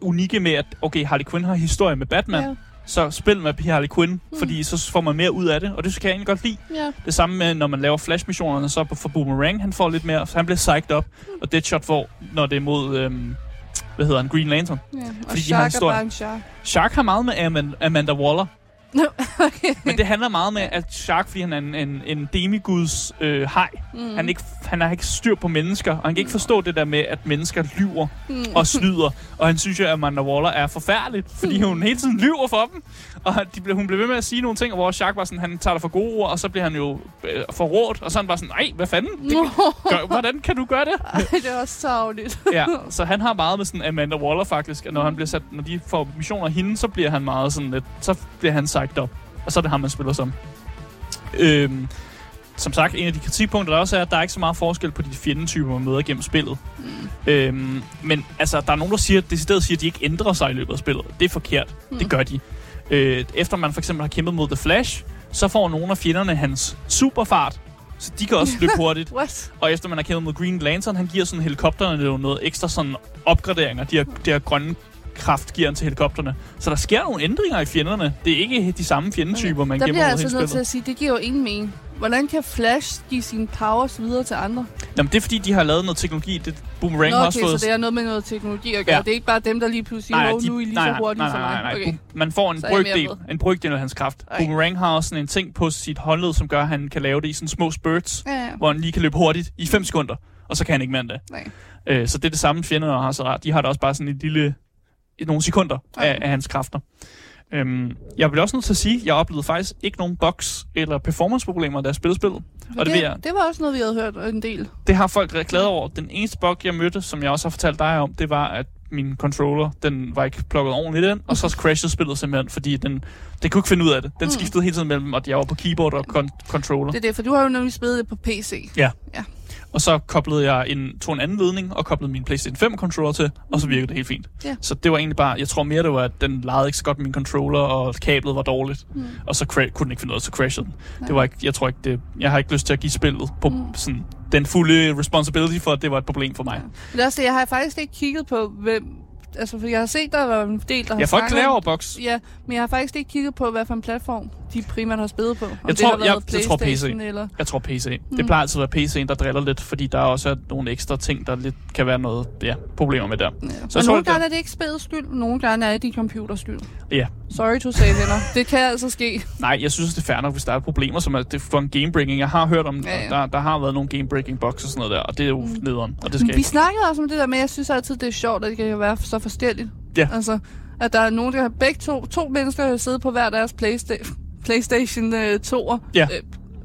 unikke med, at okay, Harley Quinn har historie med Batman, Ja, så spil med Harley Quinn, Mm. fordi så får man mere ud af det, og det kan jeg egentlig godt lide. ja. Det samme med, når man laver Flash-missionerne, så på- for Boomerang, han får lidt mere, så han bliver psyched op, og Deadshot får, når det er mod, øhm, hvad hedder han, Green Lantern. Og Fordi de har Shark er bare en shark. Shark har meget med Amanda Waller, okay. *laughs* men det handler meget med, at Shark, fordi han er en, en, en demiguds øh, hej, Mm. han, ikke, han har ikke styr på mennesker, og han kan ikke forstå det der med, at mennesker lyver Mm. og snyder. Og han synes jo, at Amanda Waller er forfærdeligt, fordi hun hele tiden lyver for dem. Og de, blev- hun blev ved med at sige nogle ting, hvor Shark var sådan, han tager det for gode ord, og så bliver han jo øh, forrådt, og så han bare sådan, nej, hvad fanden? Det, gør, hvordan kan du gøre det? *laughs* ej, det er også savligt. *laughs* ja, så han har meget med sådan Amanda Waller faktisk, at når, han bliver sat, når de får missioner af hende, så bliver han meget sådan lidt, så bliver han sagt op. Og så er det ham, man spiller som. Øhm, som sagt, en af de kritikpunkter, der også er, at der er ikke så meget forskel på de fjendetyper, man møder gennem spillet. Mm. Øhm, men altså, der er nogen, der siger, decideret siger, at de ikke ændrer sig i løbet af spillet. Det er forkert. Mm. Det gør de. Øh, efter man for eksempel har kæmpet mod The Flash, så får nogle af fjenderne hans superfart, så de kan også løbe *laughs* hurtigt. What? Og efter man har kæmpet mod Green Lantern, han giver sådan helikopterne jo noget ekstra sådan opgraderinger. De her, de her grønne kraft giver han til helikopterne. Så der sker nogle ændringer i fjenderne. Det er ikke de samme fjendetyper, man Der mod hele altså nødt til at sige, det giver jo ingen mening. Hvordan kan Flash give sine powers videre til andre? Jamen, det er fordi, de har lavet noget teknologi. Det Boomerang Nå, har okay, også fået... så det er noget med noget teknologi at gøre. Ja. Det er ikke bare dem, der lige pludselig, nej, de- nu er lige nej, så nej, hurtige nej, som nej, mig. nej, nej. Okay. Bu- Man får en med. en brøkdel af hans kraft. Okay. Boomerang har også sådan en ting på sit håndled, som gør, at han kan lave det i sådan små spurts, Ja, ja. hvor han lige kan løbe hurtigt i 5 sekunder, og så kan han ikke mere end det. Nej. Øh, så det er det samme fjender har så ret. De har da også bare sådan et lille, nogle sekunder af, af hans kræfter. Øhm, jeg bliver også nødt til at sige, at jeg oplevede faktisk ikke nogen bugs eller performance-problemer, da jeg spillede spillet. Og det, vil jeg, det var også noget, vi havde hørt en del. det har folk været glade over. Den eneste bug, jeg mødte, som jeg også har fortalt dig om, det var, at min controller, den var ikke plukket ordentligt ind, og så crashede spillet simpelthen, fordi den, den kunne ikke finde ud af det. Den Mm. skiftede hele tiden mellem, at jeg var på keyboard og con- controller. Det er det, for du har jo nemlig spillet det på PC. Og så koblede jeg en, tog en anden ledning og koblede min PlayStation 5 controller til, og så virkede det helt fint. Ja. Så det var egentlig bare, jeg tror mere det var, at den legede ikke så godt med min controller, og kablet var dårligt. Mm. Og så cra- kunne den ikke finde ud af, så crashede den. Nej. Det var ikke, jeg tror ikke, det, jeg har ikke lyst til at give spillet på Mm. sådan, den fulde responsibility for, at det var et problem for mig. Men det er også det, jeg har faktisk ikke kigget på, hvem... Altså, for jeg har set, der var en del, der har Jeg får ikke snakket klage om- over box. Ja, men jeg har faktisk ikke kigget på, hvad for en platform de primært har spillet på. Om Jeg det tror- har været jeg- jeg tror PC. Eller... Jeg tror PC. Mm. Det plejer altid at være PC'en, der driller lidt, fordi der også er nogle ekstra ting, der lidt kan være noget ja, problemer med der. Ja. Så tror, nogle det- gange er det ikke spillets skyld, nogle gange er det computers skyld. Ja. Sorry to say, venner. Det kan altså ske. Nej, jeg synes, det er fair nok, hvis der er problemer, som er det for en gamebreaking. Jeg har hørt om, Ja, ja. Der, der har været nogle gamebreaking box og sådan noget der, og det er jo mm. nederen, og det skal Vi ikke. snakkede også om det der med, jeg synes altid, det er sjovt, at det kan være så forskelligt. Ja. Altså, at der er nogen, der har begge to, to mennesker, der sidder på hver deres Playsta- PlayStation øh, 2'er. Ja.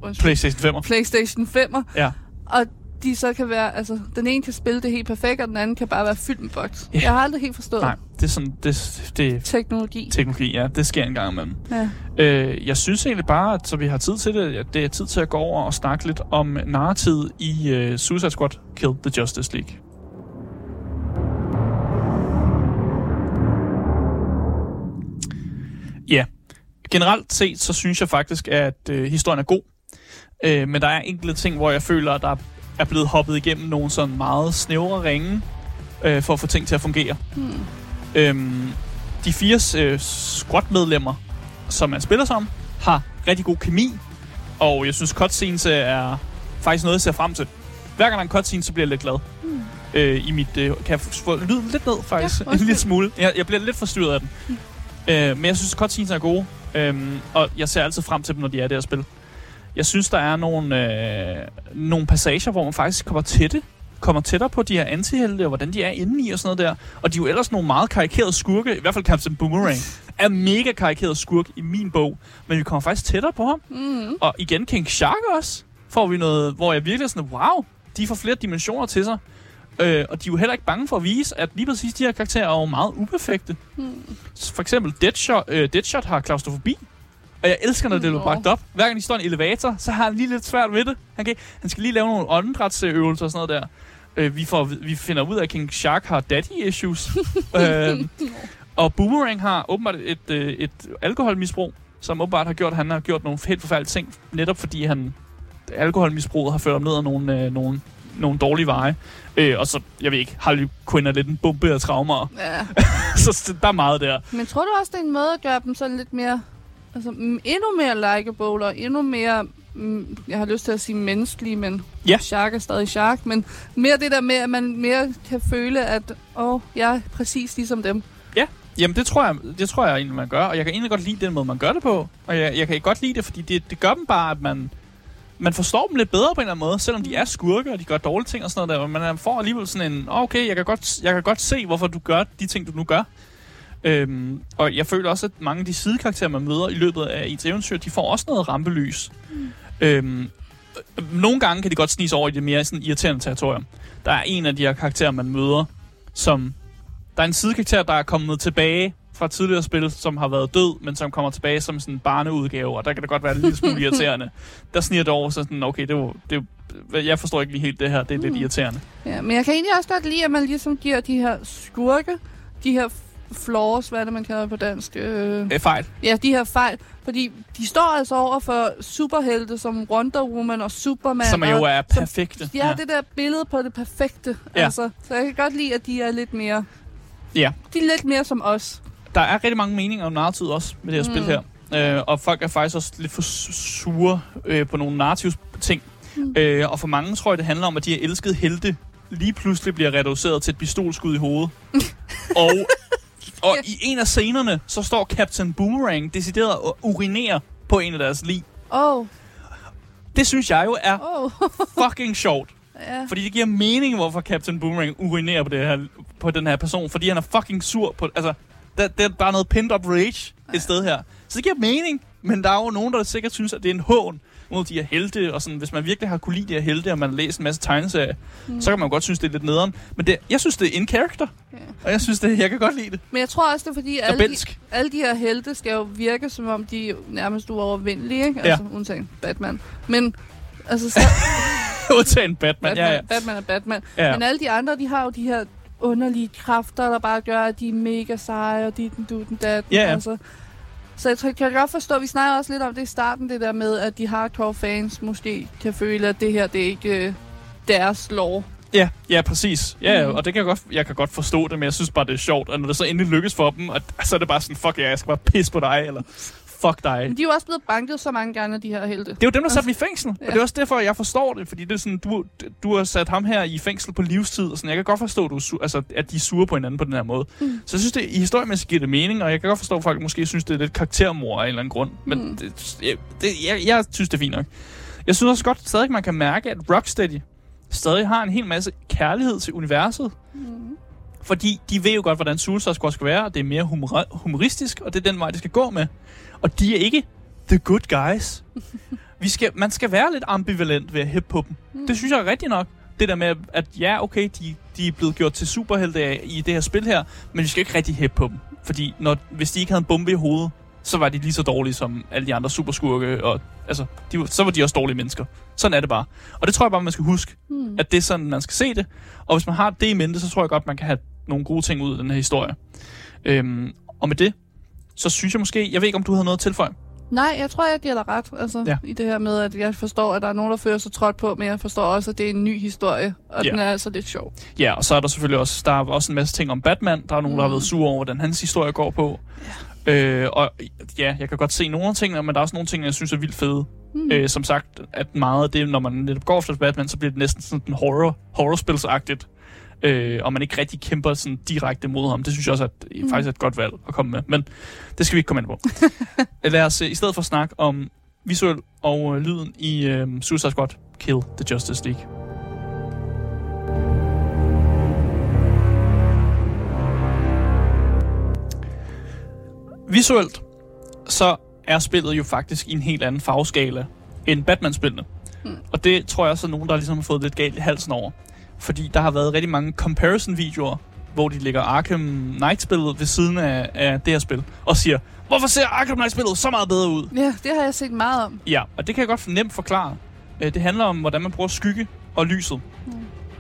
Øh, PlayStation 5'er. PlayStation 5'er. Ja. Og de så kan være, altså, den ene kan spille det helt perfekt, og den anden kan bare være fyldt med bugs. Ja. Jeg har aldrig helt forstået Nej, det er sådan, det, det teknologi. teknologi, ja, det sker en gang imellem. Ja. Øh, jeg synes egentlig bare, at så vi har tid til det, at det er tid til at gå over og snakke lidt om narrativet i uh, Suicide Squad Kill the Justice League. Ja, generelt set, så synes jeg faktisk, at øh, historien er god. Øh, men der er enkelte ting, hvor jeg føler, at der er blevet hoppet igennem nogle sådan meget snævre ringe, øh, for at få ting til at fungere. Hmm. Øhm, de fire øh, squad-medlemmer, som man spiller som, har rigtig god kemi, og jeg synes, cutscenes er faktisk noget, jeg ser frem til. Hver gang der er en cutscene, så bliver jeg lidt glad. Hmm. Øh, i mit, øh, kan jeg få- lyden lidt ned, faktisk? Ja, *laughs* en lille smule. Jeg, jeg bliver lidt forstyrret af den. Mm. Øh, men jeg synes, cutscenes er gode, øhm, og jeg ser altid frem til dem, når de er det her spil. Jeg synes, der er nogle, øh, nogle passager, hvor man faktisk kommer tætte kommer tættere på de her antihelte, og hvordan de er inde i og sådan noget der. Og de er jo ellers nogle meget karikerede skurke, i hvert fald Captain Boomerang, er mega karikeret skurk i min bog. Men vi kommer faktisk tættere på ham. Mm. Og igen King Shark også, får vi noget, hvor jeg virkelig er sådan, wow, de får flere dimensioner til sig. Øh, og de er jo heller ikke bange for at vise, at lige præcis de her karakterer er jo meget uperfekte. Mm. Så For eksempel Deadshot, øh, Deadshot har klaustrofobi. Og jeg elsker, når det bliver bragt op. Hver gang de står i en elevator, så har han lige lidt svært ved det. Han, kan, han skal lige lave nogle åndedrætsøvelser og sådan noget der. Øh, vi, får, vi finder ud af, at King Shark har daddy issues. *laughs* øh, og Boomerang har åbenbart et, øh, et alkoholmisbrug, som åbenbart har gjort, at han har gjort nogle helt forfærdelige ting. Netop fordi han alkoholmisbruget har ført ham ned ad nogle, øh, nogle, nogle dårlige veje. Øh, og så, jeg ved ikke, Harley Quinn er lidt en bombe af traumer. Ja. *laughs* så der er meget der. Men tror du også, det er en måde at gøre dem sådan lidt mere... Altså, mm, endnu mere likeable og endnu mere... Mm, jeg har lyst til at sige menneskelige, men Ja. Shark er stadig Shark. Men mere det der med, at man mere kan føle, at åh, jeg er præcis ligesom dem. Jamen, det tror, jeg, det tror jeg egentlig, man gør. Og jeg kan egentlig godt lide den måde, man gør det på. Og jeg, jeg kan godt lide det, fordi det, det gør dem bare, at man, man forstår dem lidt bedre på en eller anden måde. Selvom de er skurke, og de gør dårlige ting og sådan noget der. Men man får alligevel sådan en, "Åh, okay, jeg kan, godt, jeg kan godt se, hvorfor du gør de ting, du nu gør. Øhm, og jeg føler også, at mange af de sidekarakterer, man møder i løbet af et eventyr, de får også noget rampelys. Mm. Øhm, øh, nogle gange kan de godt snige sig over i det mere sådan irriterende territorium. Der er en af de her karakterer, man møder, som... Der er en sidekarakter, der er kommet tilbage fra tidligere spil, som har været død, men som kommer tilbage som sådan en barneudgave, og der kan det godt være en lille smule *laughs* irriterende. Der sniger det over, så sådan, okay, det var, det jeg forstår ikke lige helt det her, det er lidt Mm. irriterende. Ja, men jeg kan egentlig også godt lide, at man ligesom giver de her skurke, de her flaws, hvad er det, man kalder på dansk? Øh, Øh, fejl. ja, de her fejl. Fordi de står altså over for superhelte som Wonder Woman og Superman. Som jo og, er som- perfekte. Ja, det der billede på det perfekte. Ja. Altså, så jeg kan godt lide, at de er lidt mere... Ja. De er lidt mere som os. Der er rigtig mange meninger om narrativet også med det her Mm. spil her. Øh, og folk er faktisk også lidt for su- sure øh, på nogle narrativs ting. Mm. Øh, og for mange tror jeg, det handler om, at de her elskede helte lige pludselig bliver reduceret til et pistolskud i hovedet. *laughs* og, og i en af scenerne, så står Captain Boomerang decideret og urinerer på en af deres lig. Oh, Det synes jeg jo er. Oh. *laughs* fucking sjovt. ja. Fordi det giver mening, hvorfor Captain Boomerang urinerer på, det her, på den her person. Fordi han er fucking sur på... Altså, der, der er bare noget pent-up rage et sted her. Så det giver mening. Men der er jo nogen, der sikkert synes, at det er en hån mod de her helte. Og sådan, hvis man virkelig har kunne lide de her helte, og man har læst en masse tegneserier, mm. så kan man godt synes, det er lidt nederen. Men det, jeg synes, det er in character. Ja. Og jeg synes, det, jeg kan godt lide det. Men jeg tror også, det er fordi, alle de, alle de her helte skal jo virke, som om de er nærmest uovervindelige, ikke? Ja. Altså, undtagen Batman. Men, altså, så, *laughs* Undtagen Batman. Batman, Ja, ja. Batman er Batman. ja. Men alle de andre, de har jo de her underlige kræfter, der bare gør, at de er mega seje, og de den du den datten. Ja. Altså. Så jeg tror, kan godt forstå, vi snakker også lidt om det i starten, det der med, at de hardcore fans måske kan føle, at det her, det er ikke øh, deres lov. Ja, ja, præcis. Ja, Mm. og det kan jeg, godt, jeg kan godt forstå det, men jeg synes bare, det er sjovt. Og når det så endelig lykkes for dem, at, så er det bare sådan, fuck ja, jeg skal bare pisse på dig, eller fuck dig. Men de er jo også blevet banket så mange gange, de her helte. Det er jo dem, der satte dem i fængsel. Ja. Og det er også derfor, jeg forstår det. Fordi det er sådan, du, du har sat ham her i fængsel på livstid. Og sådan. Jeg kan godt forstå, at, du altså, at de er sure på hinanden på den her måde. Mm. Så jeg synes, det i historiemæssigt giver det mening. Og jeg kan godt forstå, at folk måske synes, det er lidt karaktermor af en eller anden grund. Men Mm. det, jeg, det, jeg, jeg synes, det er fint nok. Jeg synes også godt, stadig man kan mærke, at Rocksteady stadig har en hel masse kærlighed til universet. Mm. Fordi de ved jo godt, hvordan Suicide Squad skal være, og det er mere humor- humoristisk, og det er den vej, det skal gå med. Og de er ikke the good guys. *laughs* Vi skal, man skal være lidt ambivalent ved at hæppe på dem. Mm. Det synes jeg er rigtigt nok. Det der med, at ja, okay, de, de er blevet gjort til superhelte i det her spil her, men vi skal ikke rigtig hæppe på dem. Fordi når, hvis de ikke havde en bombe i hovedet, så var de lige så dårlige som alle de andre superskurke, og altså, de, så var de også dårlige mennesker. Sådan er det bare. Og det tror jeg bare, man skal huske, Mm. at det er sådan, man skal se det. Og hvis man har det i mente, så tror jeg godt, man kan have nogle gode ting ud af den her historie. Øhm, og med det, så synes jeg måske, jeg ved ikke, om du havde noget at tilføje. Nej, jeg tror, jeg giver dig ret altså, Ja. i det her med, at jeg forstår, at der er nogen, der føler sig trådt på, men jeg forstår også, at det er en ny historie, og Ja. den er altså lidt sjov. Ja, og så er der selvfølgelig også, der er også en masse ting om Batman. Der er nogen, der har Mm. været sure over, hvordan hans historie går på. Ja. Øh, og ja, jeg kan godt se nogle af tingene, men der er også nogle ting, jeg synes er vildt fede. Mm. Mm. Øh, som sagt, at meget af det, når man netop går efter Batman, så bliver det næsten sådan en horror, horrorspilsagtigt. Øh, og man ikke rigtig kæmper sådan direkte mod ham. Det synes jeg også at, mm. Mm. faktisk er et godt valg at komme med. Men det skal vi ikke komme ind på. *laughs* Lad os øh, i stedet for snakke om visuel og øh, lyden i øh, Suicide Squad Kill the Justice League. Visuelt, så er spillet jo faktisk i en helt anden farveskala end Batman-spillene. Hmm. Og det tror jeg også er nogen, der ligesom har fået lidt galt i halsen over. Fordi der har været rigtig mange comparison-videoer, hvor de lægger Arkham Knight-spillet ved siden af, af det her spil, og siger, hvorfor ser Arkham Knight-spillet så meget bedre ud? Ja, det har jeg set meget om. Ja, og det kan jeg godt nemt forklare. Øh, Det handler om, hvordan man bruger skygge og lyset. Mm.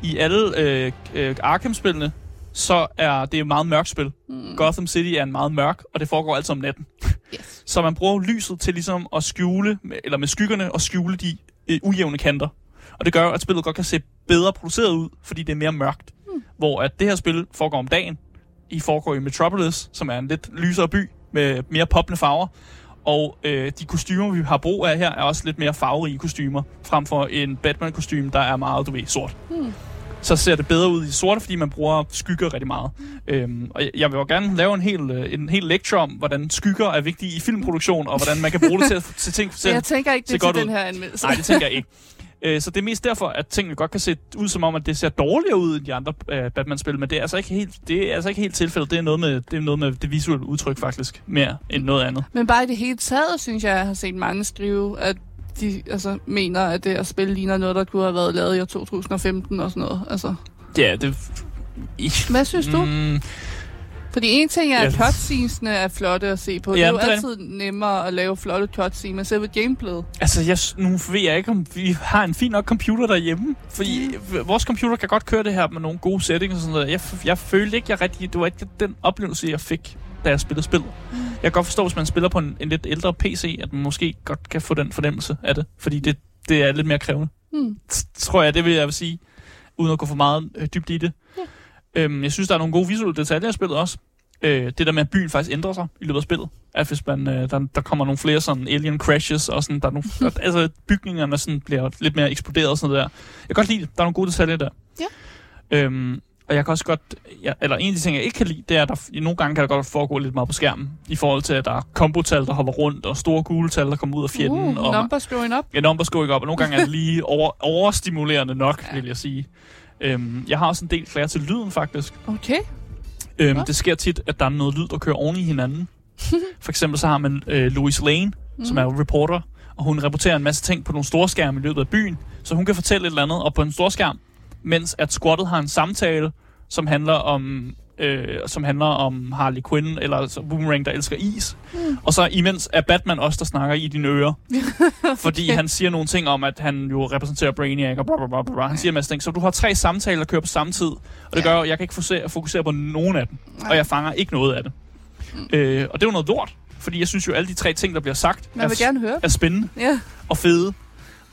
I alle øh, øh, Arkham-spillene, så er det et meget mørkt spil. Mm. Gotham City er en meget mørk, og det foregår altid om natten. Yes. Så man bruger lyset til ligesom at skjule, eller med skyggerne, at skjule de øh, ujævne kanter. Og det gør, at spillet godt kan se bedre produceret ud, fordi det er mere mørkt. Mm. Hvor at det her spil foregår om dagen. I foregår i Metropolis, som er en lidt lysere by med mere poppende farver. Og øh, de kostymer, vi har brug af her, er også lidt mere farverige kostymer, frem for en Batman-kostyme, der er meget, du ved, sort. Mm. Så ser det bedre ud i sorte, fordi man bruger skygger rigtig meget. Øhm, og jeg- vil jo gerne lave en hel, øh, en hel lektie om, hvordan skygger er vigtige i filmproduktion, og hvordan man kan bruge det til at til ting *laughs* til. jeg tænker ikke, det godt til den her anmeldelse. Nej, det tænker jeg ikke. *laughs* Øh, Så det er mest derfor, at tingene godt kan se ud som om, at det ser dårligere ud end de andre øh, Batman-spil, men det er altså ikke helt, det er altså ikke helt tilfældet. Det er noget med det, er noget med det visuelle udtryk faktisk, mere end noget andet. Men bare i det hele taget, synes jeg, jeg har set mange skrive, at de altså, mener, at det at spille ligner noget, der kunne have været lavet i år 2015 og sådan noget. Altså, Ja, det... hvad synes du? Mm, Fordi en ting er, at cutscenesene er flotte at se på. det Ja, er jo det er altid nemmere at lave flotte cutscenes, men selve gameplayet. Altså, jeg, nu ved jeg ikke, om vi har en fin nok computer derhjemme. Fordi mm. vores computer kan godt køre det her med nogle gode settings og sådan noget. Jeg, jeg følte ikke, jeg rigtig... Det var ikke den oplevelse, jeg fik, da jeg spillede spillet. Mm. Jeg kan godt forstå, hvis man spiller på en, en lidt ældre PC, at man måske godt kan få den fornemmelse af det. Fordi det, det er lidt mere krævende. T- tror jeg, det vil jeg vil sige, uden at gå for meget øh, dybt i det. Øhm, jeg synes, der er nogle gode visuelle detaljer i spillet også. Øh, det der med, at byen faktisk ændrer sig i løbet af spillet. At hvis man, øh, der, der kommer nogle flere sådan alien crashes, og sådan, der er nogle, der, *laughs* altså bygningerne sådan bliver lidt mere eksploderet og sådan noget der. Jeg kan godt lide det. Der er nogle gode detaljer der. Ja. Øhm, og jeg kan også godt, ja, eller en af de ting, jeg ikke kan lide, det er, at der, nogle gange kan der godt foregå lidt meget på skærmen. I forhold til, at der er kombotal, der hopper rundt, og store gule tal, der kommer ud af fjenden. Uh, og, numbers going up. Ja, numbers going up, og nogle gange er det lige over, overstimulerende nok, ja. vil jeg sige. Øhm, jeg har også en del flere til lyden, faktisk. Okay. Øhm, det sker tit, at der er noget lyd, der kører oven i hinanden. *laughs* For eksempel så har man øh, Louise Lane, mm. som er jo reporter, og hun rapporterer en masse ting på nogle store skærme i løbet af byen, så hun kan fortælle et eller andet op på en stor skærm, mens at squattet har en samtale, som handler om øh, som handler om Harley Quinn eller så Boomerang, der elsker is. Mm. Og så imens er Batman også, der snakker i dine ører. *laughs* Fordi han siger nogle ting om, at han jo repræsenterer Brainiac og bla bla bla bla. Han siger en masse ting. Så du har tre samtaler, der kører på samme tid. Og det gør, at jeg kan ikke fokusere, fokusere på nogen af dem. Nej. Og jeg fanger ikke noget af det. Mm. Øh, og det er jo noget lort. Fordi jeg synes jo, at alle de tre ting, der bliver sagt, Man vil er, gerne høre er spændende Ja, og fede.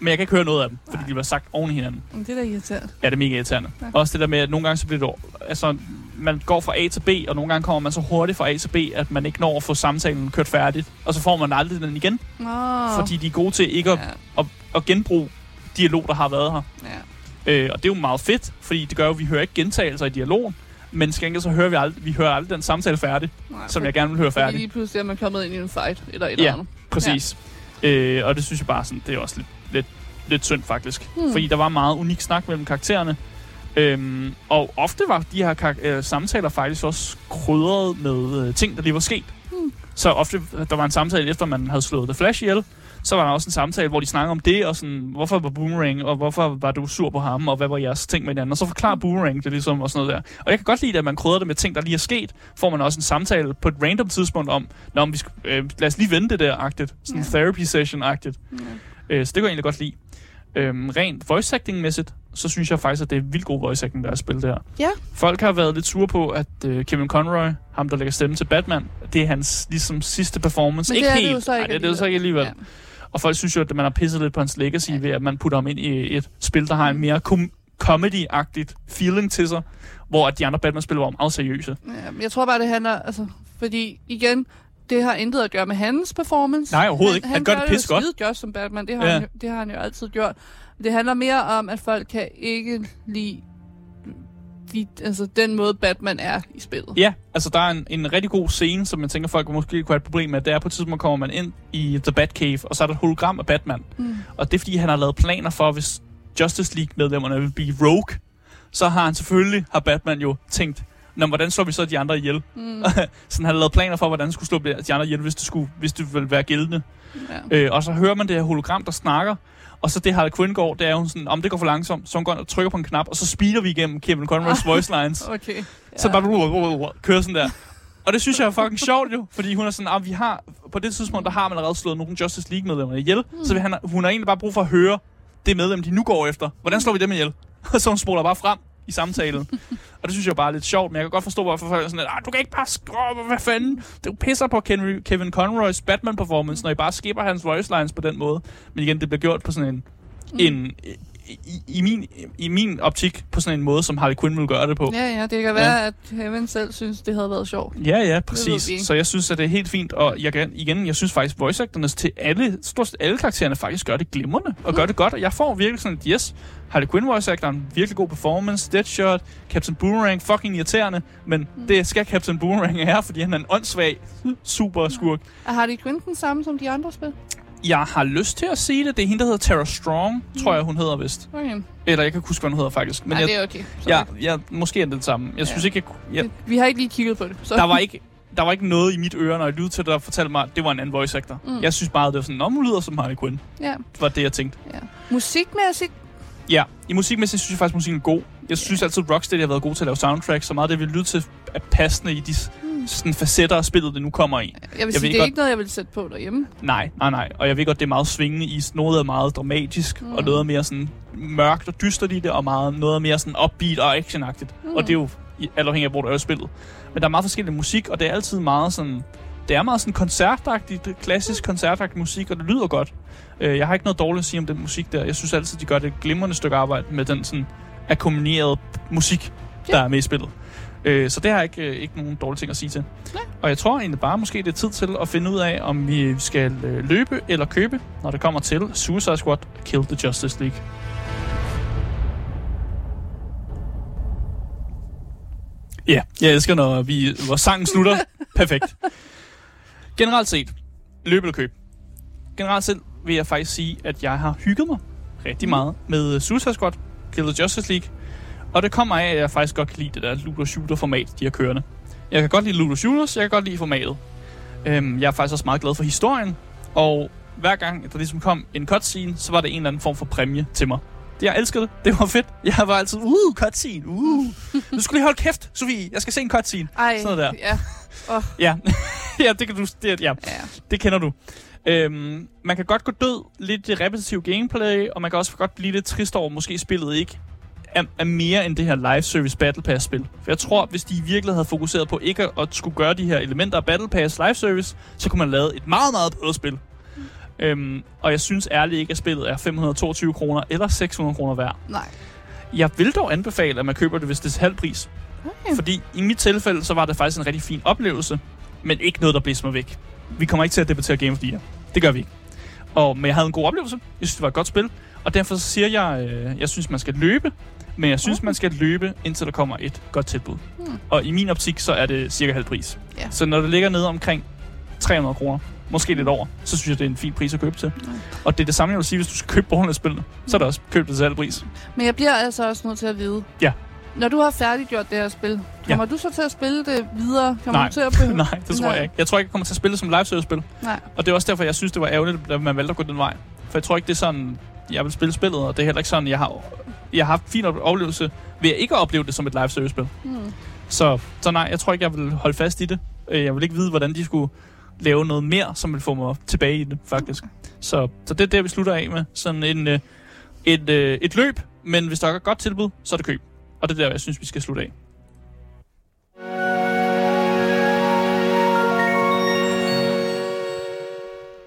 Men jeg kan ikke høre noget af dem, fordi de bliver sagt oven i hinanden. men det er da irriterende. Ja, det er mega irriterende. Ja. Også det der med, at nogle gange så bliver det... Altså, man går fra A til B, og nogle gange kommer man så hurtigt fra A til B, at man ikke når at få samtalen kørt færdigt. Og så får man aldrig den igen, Nå. fordi de er gode til ikke at, Ja, at, at genbruge dialog, der har været her. ja. Øh, og det er jo meget fedt, fordi det gør jo, at vi hører ikke gentagelser i dialogen. Men gengæld så hører vi aldrig, vi hører aldrig den samtale færdig, Nej, som jeg gerne vil høre Fordi færdig. lige pludselig er man kommet ind i en fight, eller et Ja. eller andet. Præcis. Ja. Øh, og det synes jeg bare sådan, det er også lidt, lidt, lidt synd faktisk. Hmm. Hmm. Fordi der var meget unik snak mellem karaktererne. Øhm, og ofte var de her karak- øh, samtaler faktisk også krydret med øh, ting, der lige var sket. Hmm. Så ofte, der var en samtale efter, man havde slået The Flash ihjel, så var der også en samtale, hvor de snakker om det, og sådan, hvorfor var Boomerang, og hvorfor var du sur på ham, og hvad var jeres ting med hinanden. Og så forklarer Boomerang det ligesom, og sådan noget der. Og jeg kan godt lide, at man krydrer det med ting, der lige er sket. Får man også en samtale på et random tidspunkt om, Nå, men vi skal, øh, lad os lige vende det der-agtigt. Sådan ja. therapy session-agtigt. Ja. Øh, så det kan jeg egentlig godt lide. Øhm, rent voice acting-mæssigt, så synes jeg faktisk, at det er vildt god voice acting, der er spillet der. Ja. Folk har været lidt sure på, at øh, Kevin Conroy, ham der lægger stemme til Batman, det er hans ligesom sidste performance. Men ikke det er det helt. så ikke Nej, det, er det så ikke alligevel. Ja. Og folk synes jo, at man har pisset lidt på hans legacy Ja. ved, at man putter ham ind i et spil, der har en mere kom- comedy-agtigt feeling til sig, hvor at de andre Batman-spil var meget seriøse. Ja, men jeg tror bare, det handler... Altså, fordi igen, det har intet at gøre med hans performance. Nej, overhovedet ikke. Han gør det pisse godt. skide godt som Batman. Det har, Ja. han, det har han jo altid gjort. Det handler mere om, at folk kan ikke lide de, altså, den måde, Batman er i spillet. Ja, altså der er en, en rigtig god scene, som jeg tænker, folk måske kunne have et problem med. Det er på et tidspunkt, kommer man ind i The Batcave, og så er der et hologram af Batman. Mm. Og det er fordi, han har lavet planer for, hvis Justice League-medlemmerne vil blive rogue, så har han selvfølgelig, har Batman jo tænkt, Nå, hvordan slår vi så de andre ihjel? Mm. *laughs* så han har lavet planer for, hvordan han skulle slå de andre ihjel, hvis det, skulle, hvis det ville være gældende. Ja. Øh, og så hører man det her hologram, der snakker, og så det Harley Quinn går, det er jo sådan, om det går for langsomt, så hun går og trykker på en knap, og så speeder vi igennem Kevin Conroy's voice lines. *laughs* Okay. Ja. Så bare kører sådan der. Og det synes jeg er fucking sjovt jo, fordi hun er sådan, at vi har, på det tidspunkt, der har man allerede slået nogle Justice League-medlemmer ihjel, mm. så han, hun har egentlig bare brug for at høre det medlem, de nu går efter. Hvordan slår vi dem ihjel? *laughs* Og så hun spoler bare frem i samtalen. *laughs* og det synes jeg bare er lidt sjovt, men jeg kan godt forstå, hvorfor folk er sådan, at "Ah, du kan ikke bare skrubbe, hvad fanden? Du pisser på Ken- Kevin Conroys Batman-performance, når I bare skipper hans voice lines på den måde. Men igen, det bliver gjort på sådan en, mm. en i, i, min, i min optik på sådan en måde, som Harley Quinn vil gøre det på. Ja, ja, det kan være, at Kevin selv synes, det havde været sjovt. Ja, ja, præcis. Så jeg synes, at det er helt fint. Og jeg, kan- igen, jeg synes faktisk, voice actors til alle, stort set alle karaktererne faktisk gør det glimrende. Og gør det godt. Og jeg får virkelig sådan et yes. Harley Quinn voice actoren, virkelig god performance. Deadshot, Captain Boomerang, fucking irriterende. Men Mm. det skal Captain Boomerang være, fordi han er en åndssvag super skurk. Er Harley Quinn den samme som de andre spil? Jeg har lyst til at sige det. Det er hende, der hedder Tara Strong, tror jeg, hun hedder vist. Okay. Eller jeg kan ikke huske, hvad hun hedder faktisk. Men Men jeg, det er okay. Så jeg, jeg, måske er det det samme. Jeg Ja. synes ikke, jeg, jeg, Vi har ikke lige kigget på det. Så. der var ikke der var ikke noget i mit øre, når jeg lyttede til det, der fortalte mig, at det var en anden voice actor. Mm. Mm. Jeg synes bare, det var sådan, om hun lyder som Harley Quinn. Ja, Det var det, jeg tænkte. ja. Musikmæssigt, Ja, i musikmæssigt synes jeg faktisk, at musikken er god. Jeg synes altid, at Rocksteady har været god til at lave soundtracks, så meget af det, vi lytter til, er passende i de, Mm. Sådan facetter af spillet, det nu kommer i. Jeg vil Jeg sige, ved det er godt- ikke noget, jeg vil sætte på derhjemme. Nej, nej, nej. Og jeg ved godt, det er meget svingende i. Noget er meget dramatisk, mm. og Mm. noget er mere sådan mørkt og dystert i det, og meget, noget er mere sådan upbeat og actionagtigt. Mm. Mm. Og det er jo alt afhængig af, hvor du er i spillet. Men der er meget forskellig musik, og det er altid meget sådan... Det er meget sådan koncertagtigt, er klassisk koncertagtigt musik, og det lyder godt. Øh, Jeg har ikke noget dårligt at sige om den musik der. Jeg synes altid, de gør det et glimrende stykke arbejde med den sådan akkompanierede musik, der Ja. er med i spillet. Øh, Så det har jeg ikke, øh, ikke nogen dårlige ting at sige til. Nej. Og jeg tror egentlig bare, måske det er tid til at finde ud af, om vi skal øh, løbe eller købe, når det kommer til Suicide Squad Kill the Justice League. Ja, jeg elsker, når vi, vores sang slutter. *laughs* Perfekt. Generelt set, løb eller køb. Generelt set vil jeg faktisk sige, at jeg har hygget mig rigtig meget med Suicide Squad Kill the Justice League. Og det kommer af, at jeg faktisk godt kan lide det der looter-shooter-format, de har kørende. Jeg kan godt lide looter-shooters, jeg kan godt lide formatet. Øhm, jeg er faktisk også meget glad for historien, og hver gang der ligesom kom en cutscene, så var det en eller anden form for præmie til mig. Det, jeg elskede det. Det var fedt. Jeg var altid, uh, cutscene, uh. Du skulle lige holde kæft, Sofie. Jeg skal se en cutscene. Ej, Sådan noget ja. Ja, *laughs* ja det kan du, det, ja, ja. det kender du. Øhm, man kan godt gå død lidt i repetitiv gameplay, og man kan også godt blive lidt trist over, måske spillet ikke er, er mere end det her live service Battle Pass spil. For jeg tror, hvis de virkelig havde fokuseret på ikke at skulle gøre de her elementer af Battle Pass live service, så kunne man lave et meget, meget bedre spil. Øhm, og jeg synes ærligt ikke, at spillet er 522 kroner eller 600 kroner værd. Nej. Jeg vil dog anbefale, at man køber det, hvis det er halv pris. Okay. Fordi i mit tilfælde, så var det faktisk en rigtig fin oplevelse, men ikke noget, der blæste mig væk. Vi kommer ikke til at debattere Game of the Year. Det gør vi ikke. Og, men jeg havde en god oplevelse. Jeg synes, det var et godt spil. Og derfor siger jeg, øh, jeg synes, man skal løbe. Men jeg synes, man skal løbe, indtil der kommer et godt tilbud. Hmm. Og i min optik, så er det cirka halv pris. Ja. Så når det ligger nede omkring 300 kroner, måske lidt over, så synes jeg, det er en fin pris at købe til. Mm. Og det er det samme, jeg vil sige, hvis du skal købe Borderlands-spillene. Så er det også købt det til halv pris. Men jeg bliver altså også nødt til at vide. Ja. Når du har færdiggjort det her spil, kommer du så til at spille det videre? Kommer Nej. du til at behøve... *laughs* Nej, det tror Nej. jeg ikke. Jeg tror ikke, jeg kommer til at spille det som live service-spil. Nej. Og det er også derfor, jeg synes, det var ærgerligt, at man valgte at gå den vej. For jeg tror ikke, det er sådan, jeg vil spille spillet, og det er heller ikke sådan, jeg har, jeg har haft fin op- oplevelse ved at ikke opleve det som et live service-spil. Hmm. Så, så nej, jeg tror ikke, jeg vil holde fast i det. Øh, Jeg vil ikke vide, hvordan de skulle lave noget mere, som vil få mig tilbage i det, faktisk. Så, så det er det, vi slutter af med. Sådan en, øh, et, øh, et løb, men hvis der er et godt tilbud, så er det køb. Og det er der, jeg synes, vi skal slutte af.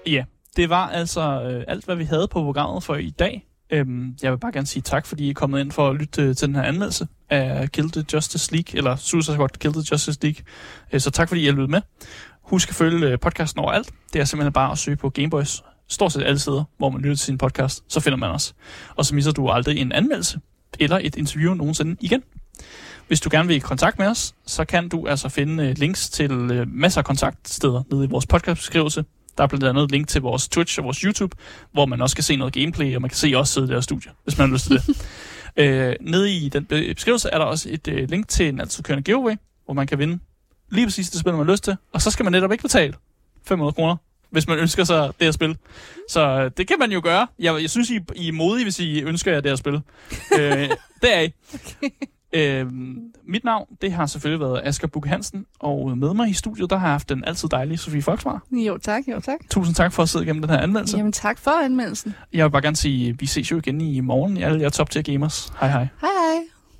Ja, det var altså øh, alt, hvad vi havde på programmet for i dag. Øhm, jeg vil bare gerne sige tak, fordi I er kommet ind for at lytte til den her anmeldelse af Kill the Justice League, eller Suicide Squad Kill the Justice League. Øh, så tak, fordi I har lyttet med. Husk at følge øh, podcasten overalt. Det er simpelthen bare at søge på Gameboys. Stort set alle steder, hvor man lytter til sin podcast, så finder man os. Og så misser du aldrig en anmeldelse eller et interview nogensinde igen. Hvis du gerne vil i kontakt med os, så kan du altså finde øh, links til øh, masser af kontaktsteder nede i vores podcastbeskrivelse. Der er blandt andet et link til vores Twitch og vores YouTube, hvor man også kan se noget gameplay, og man kan se os sidde der i studiet, hvis man har lyst til det. *laughs* øh, nede i den be- beskrivelse er der også et øh, link til en altid kørende giveaway, hvor man kan vinde lige præcis det spil, man har lyst til. Og så skal man netop ikke betale 500 kroner, hvis man ønsker sig det her spil. Så øh, det kan man jo gøre. Jeg, jeg synes, I, I er modige, hvis I ønsker jer det her spil. øh, det er I. Øh, mit navn, det har selvfølgelig været Asger Bukke Hansen, og med mig i studiet, der har jeg haft den altid dejlige Sofie Foxmar. Jo, tak, jo, tak. Tusind tak for at sidde igennem den her anmeldelse. Jamen, tak for anmeldelsen. Jeg vil bare gerne sige, vi ses jo igen i morgen i alle jer top tier gamers. Hej hej. Hej,